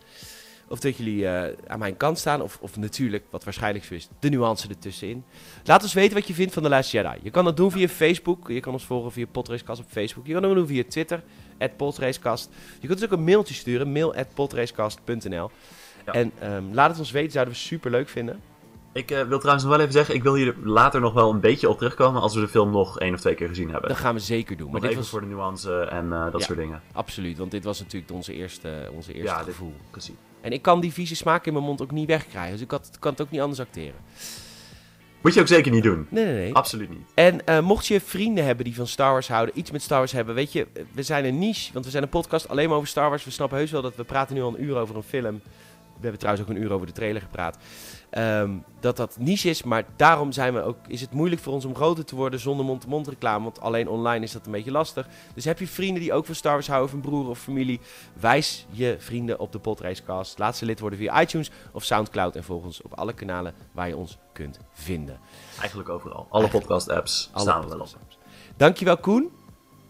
Of dat jullie eh, aan mijn kant staan. Of, of natuurlijk, wat waarschijnlijk zo is, de nuance ertussenin. Laat ons weten wat je vindt van The Last Jedi. Je kan dat doen via Facebook. Je kan ons volgen via Podracecast op Facebook. Je kan dat doen via Twitter. Podracecast. Je kunt dus ook een mailtje sturen. Mail at podracecast.nl Ja. En ehm, laat het ons weten. Zouden we super leuk vinden. Ik eh, wil trouwens nog wel even zeggen, ik wil hier later nog wel een beetje op terugkomen als we de film nog één of twee keer gezien hebben. Dat gaan we zeker doen. Maar nog dit even was voor de nuance en eh, dat Ja. soort dingen. absoluut. Want dit was natuurlijk onze eerste, onze eerste Ja, dit- gevoel. Precies. En ik kan die vieze smaak in mijn mond ook niet wegkrijgen. Dus ik had, kan het ook niet anders acteren. Moet je ook zeker niet doen. Nee, nee, nee. Absoluut niet. En eh, mocht je vrienden hebben die van Star Wars houden, iets met Star Wars hebben, weet je, we zijn een niche, want we zijn een podcast alleen maar over Star Wars. We snappen heus wel dat we praten nu al een uur over een film. We hebben trouwens ook een uur over de trailer gepraat. Ehm, dat dat niche is, maar daarom zijn we ook, is het moeilijk voor ons om groter te worden zonder mond-to-mond reclame. Want alleen online is dat een beetje lastig. Dus heb je vrienden die ook van Star Wars houden, of een broer of familie, wijs je vrienden op de Podracecast. Laat ze lid worden via iTunes of Soundcloud en volg ons op alle kanalen waar je ons kunt vinden. Eigenlijk overal. Alle podcast apps Alle staan we wel op. podcast-apps. Dankjewel Koen.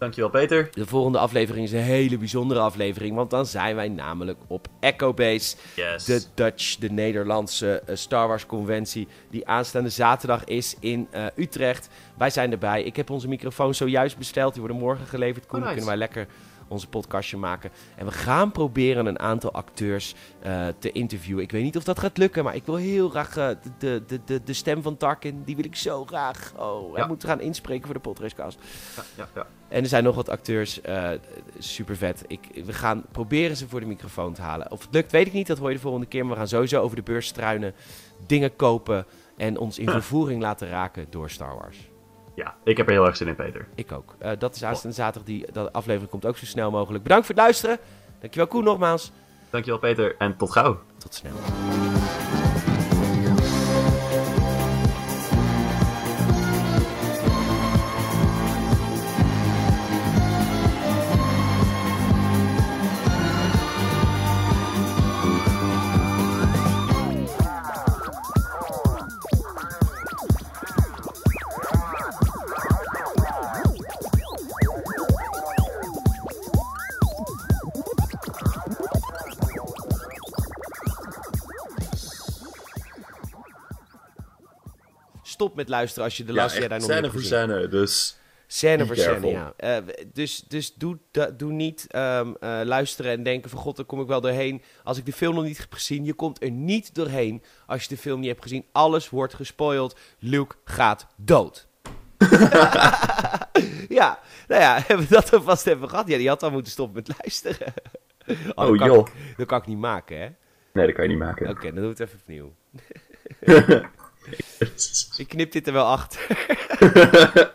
Dankjewel Peter. De volgende aflevering is een hele bijzondere aflevering, want dan zijn wij namelijk op Echo Base, Yes. de Dutch, de Nederlandse eh, Star Wars conventie, die aanstaande zaterdag is in eh, Utrecht. Wij zijn erbij. Ik heb onze microfoon zojuist besteld, die worden morgen geleverd. Koen, Oh, nice. kunnen wij lekker onze podcastje maken. En we gaan proberen een aantal acteurs eh, te interviewen. Ik weet niet of dat gaat lukken, maar ik wil heel graag de, de, de, de stem van Tarkin, die wil ik zo graag. Oh, hij Ja. moet gaan inspreken voor de Podracecast. Ja, ja, ja. En er zijn nog wat acteurs, eh super vet. Ik, we gaan proberen ze voor de microfoon te halen. Of het lukt, weet ik niet. Dat hoor je de volgende keer. Maar we gaan sowieso over de beurs struinen, dingen kopen en ons in vervoering laten raken door Star Wars. Ja, ik heb er heel erg zin in Peter. Ik ook. Eh, dat is aanstaande zaterdag. Die dat aflevering komt ook zo snel mogelijk. Bedankt voor het luisteren. Dankjewel Koen nogmaals. Dankjewel Peter en tot gauw. Tot snel. Met luisteren als je de laatste jaar daar nog niet scène hebt voor gezien. scène, dus... Scène voor scène, ja. Eh, dus dus doe, da- doe niet ehm, eh, luisteren en denken van god, daar kom ik wel doorheen. Als ik de film nog niet heb gezien, je komt er niet doorheen als je de film niet hebt gezien. Alles wordt gespoild. Luke gaat dood. ja, nou ja, hebben we dat alvast even gehad? Ja, die had al moeten stoppen met luisteren. Oh, dat, kan joh. Ik, dat kan ik niet maken, hè? Oké, Nee, dat kan je niet maken. dan doen we het even opnieuw. Ik knip dit er wel achter.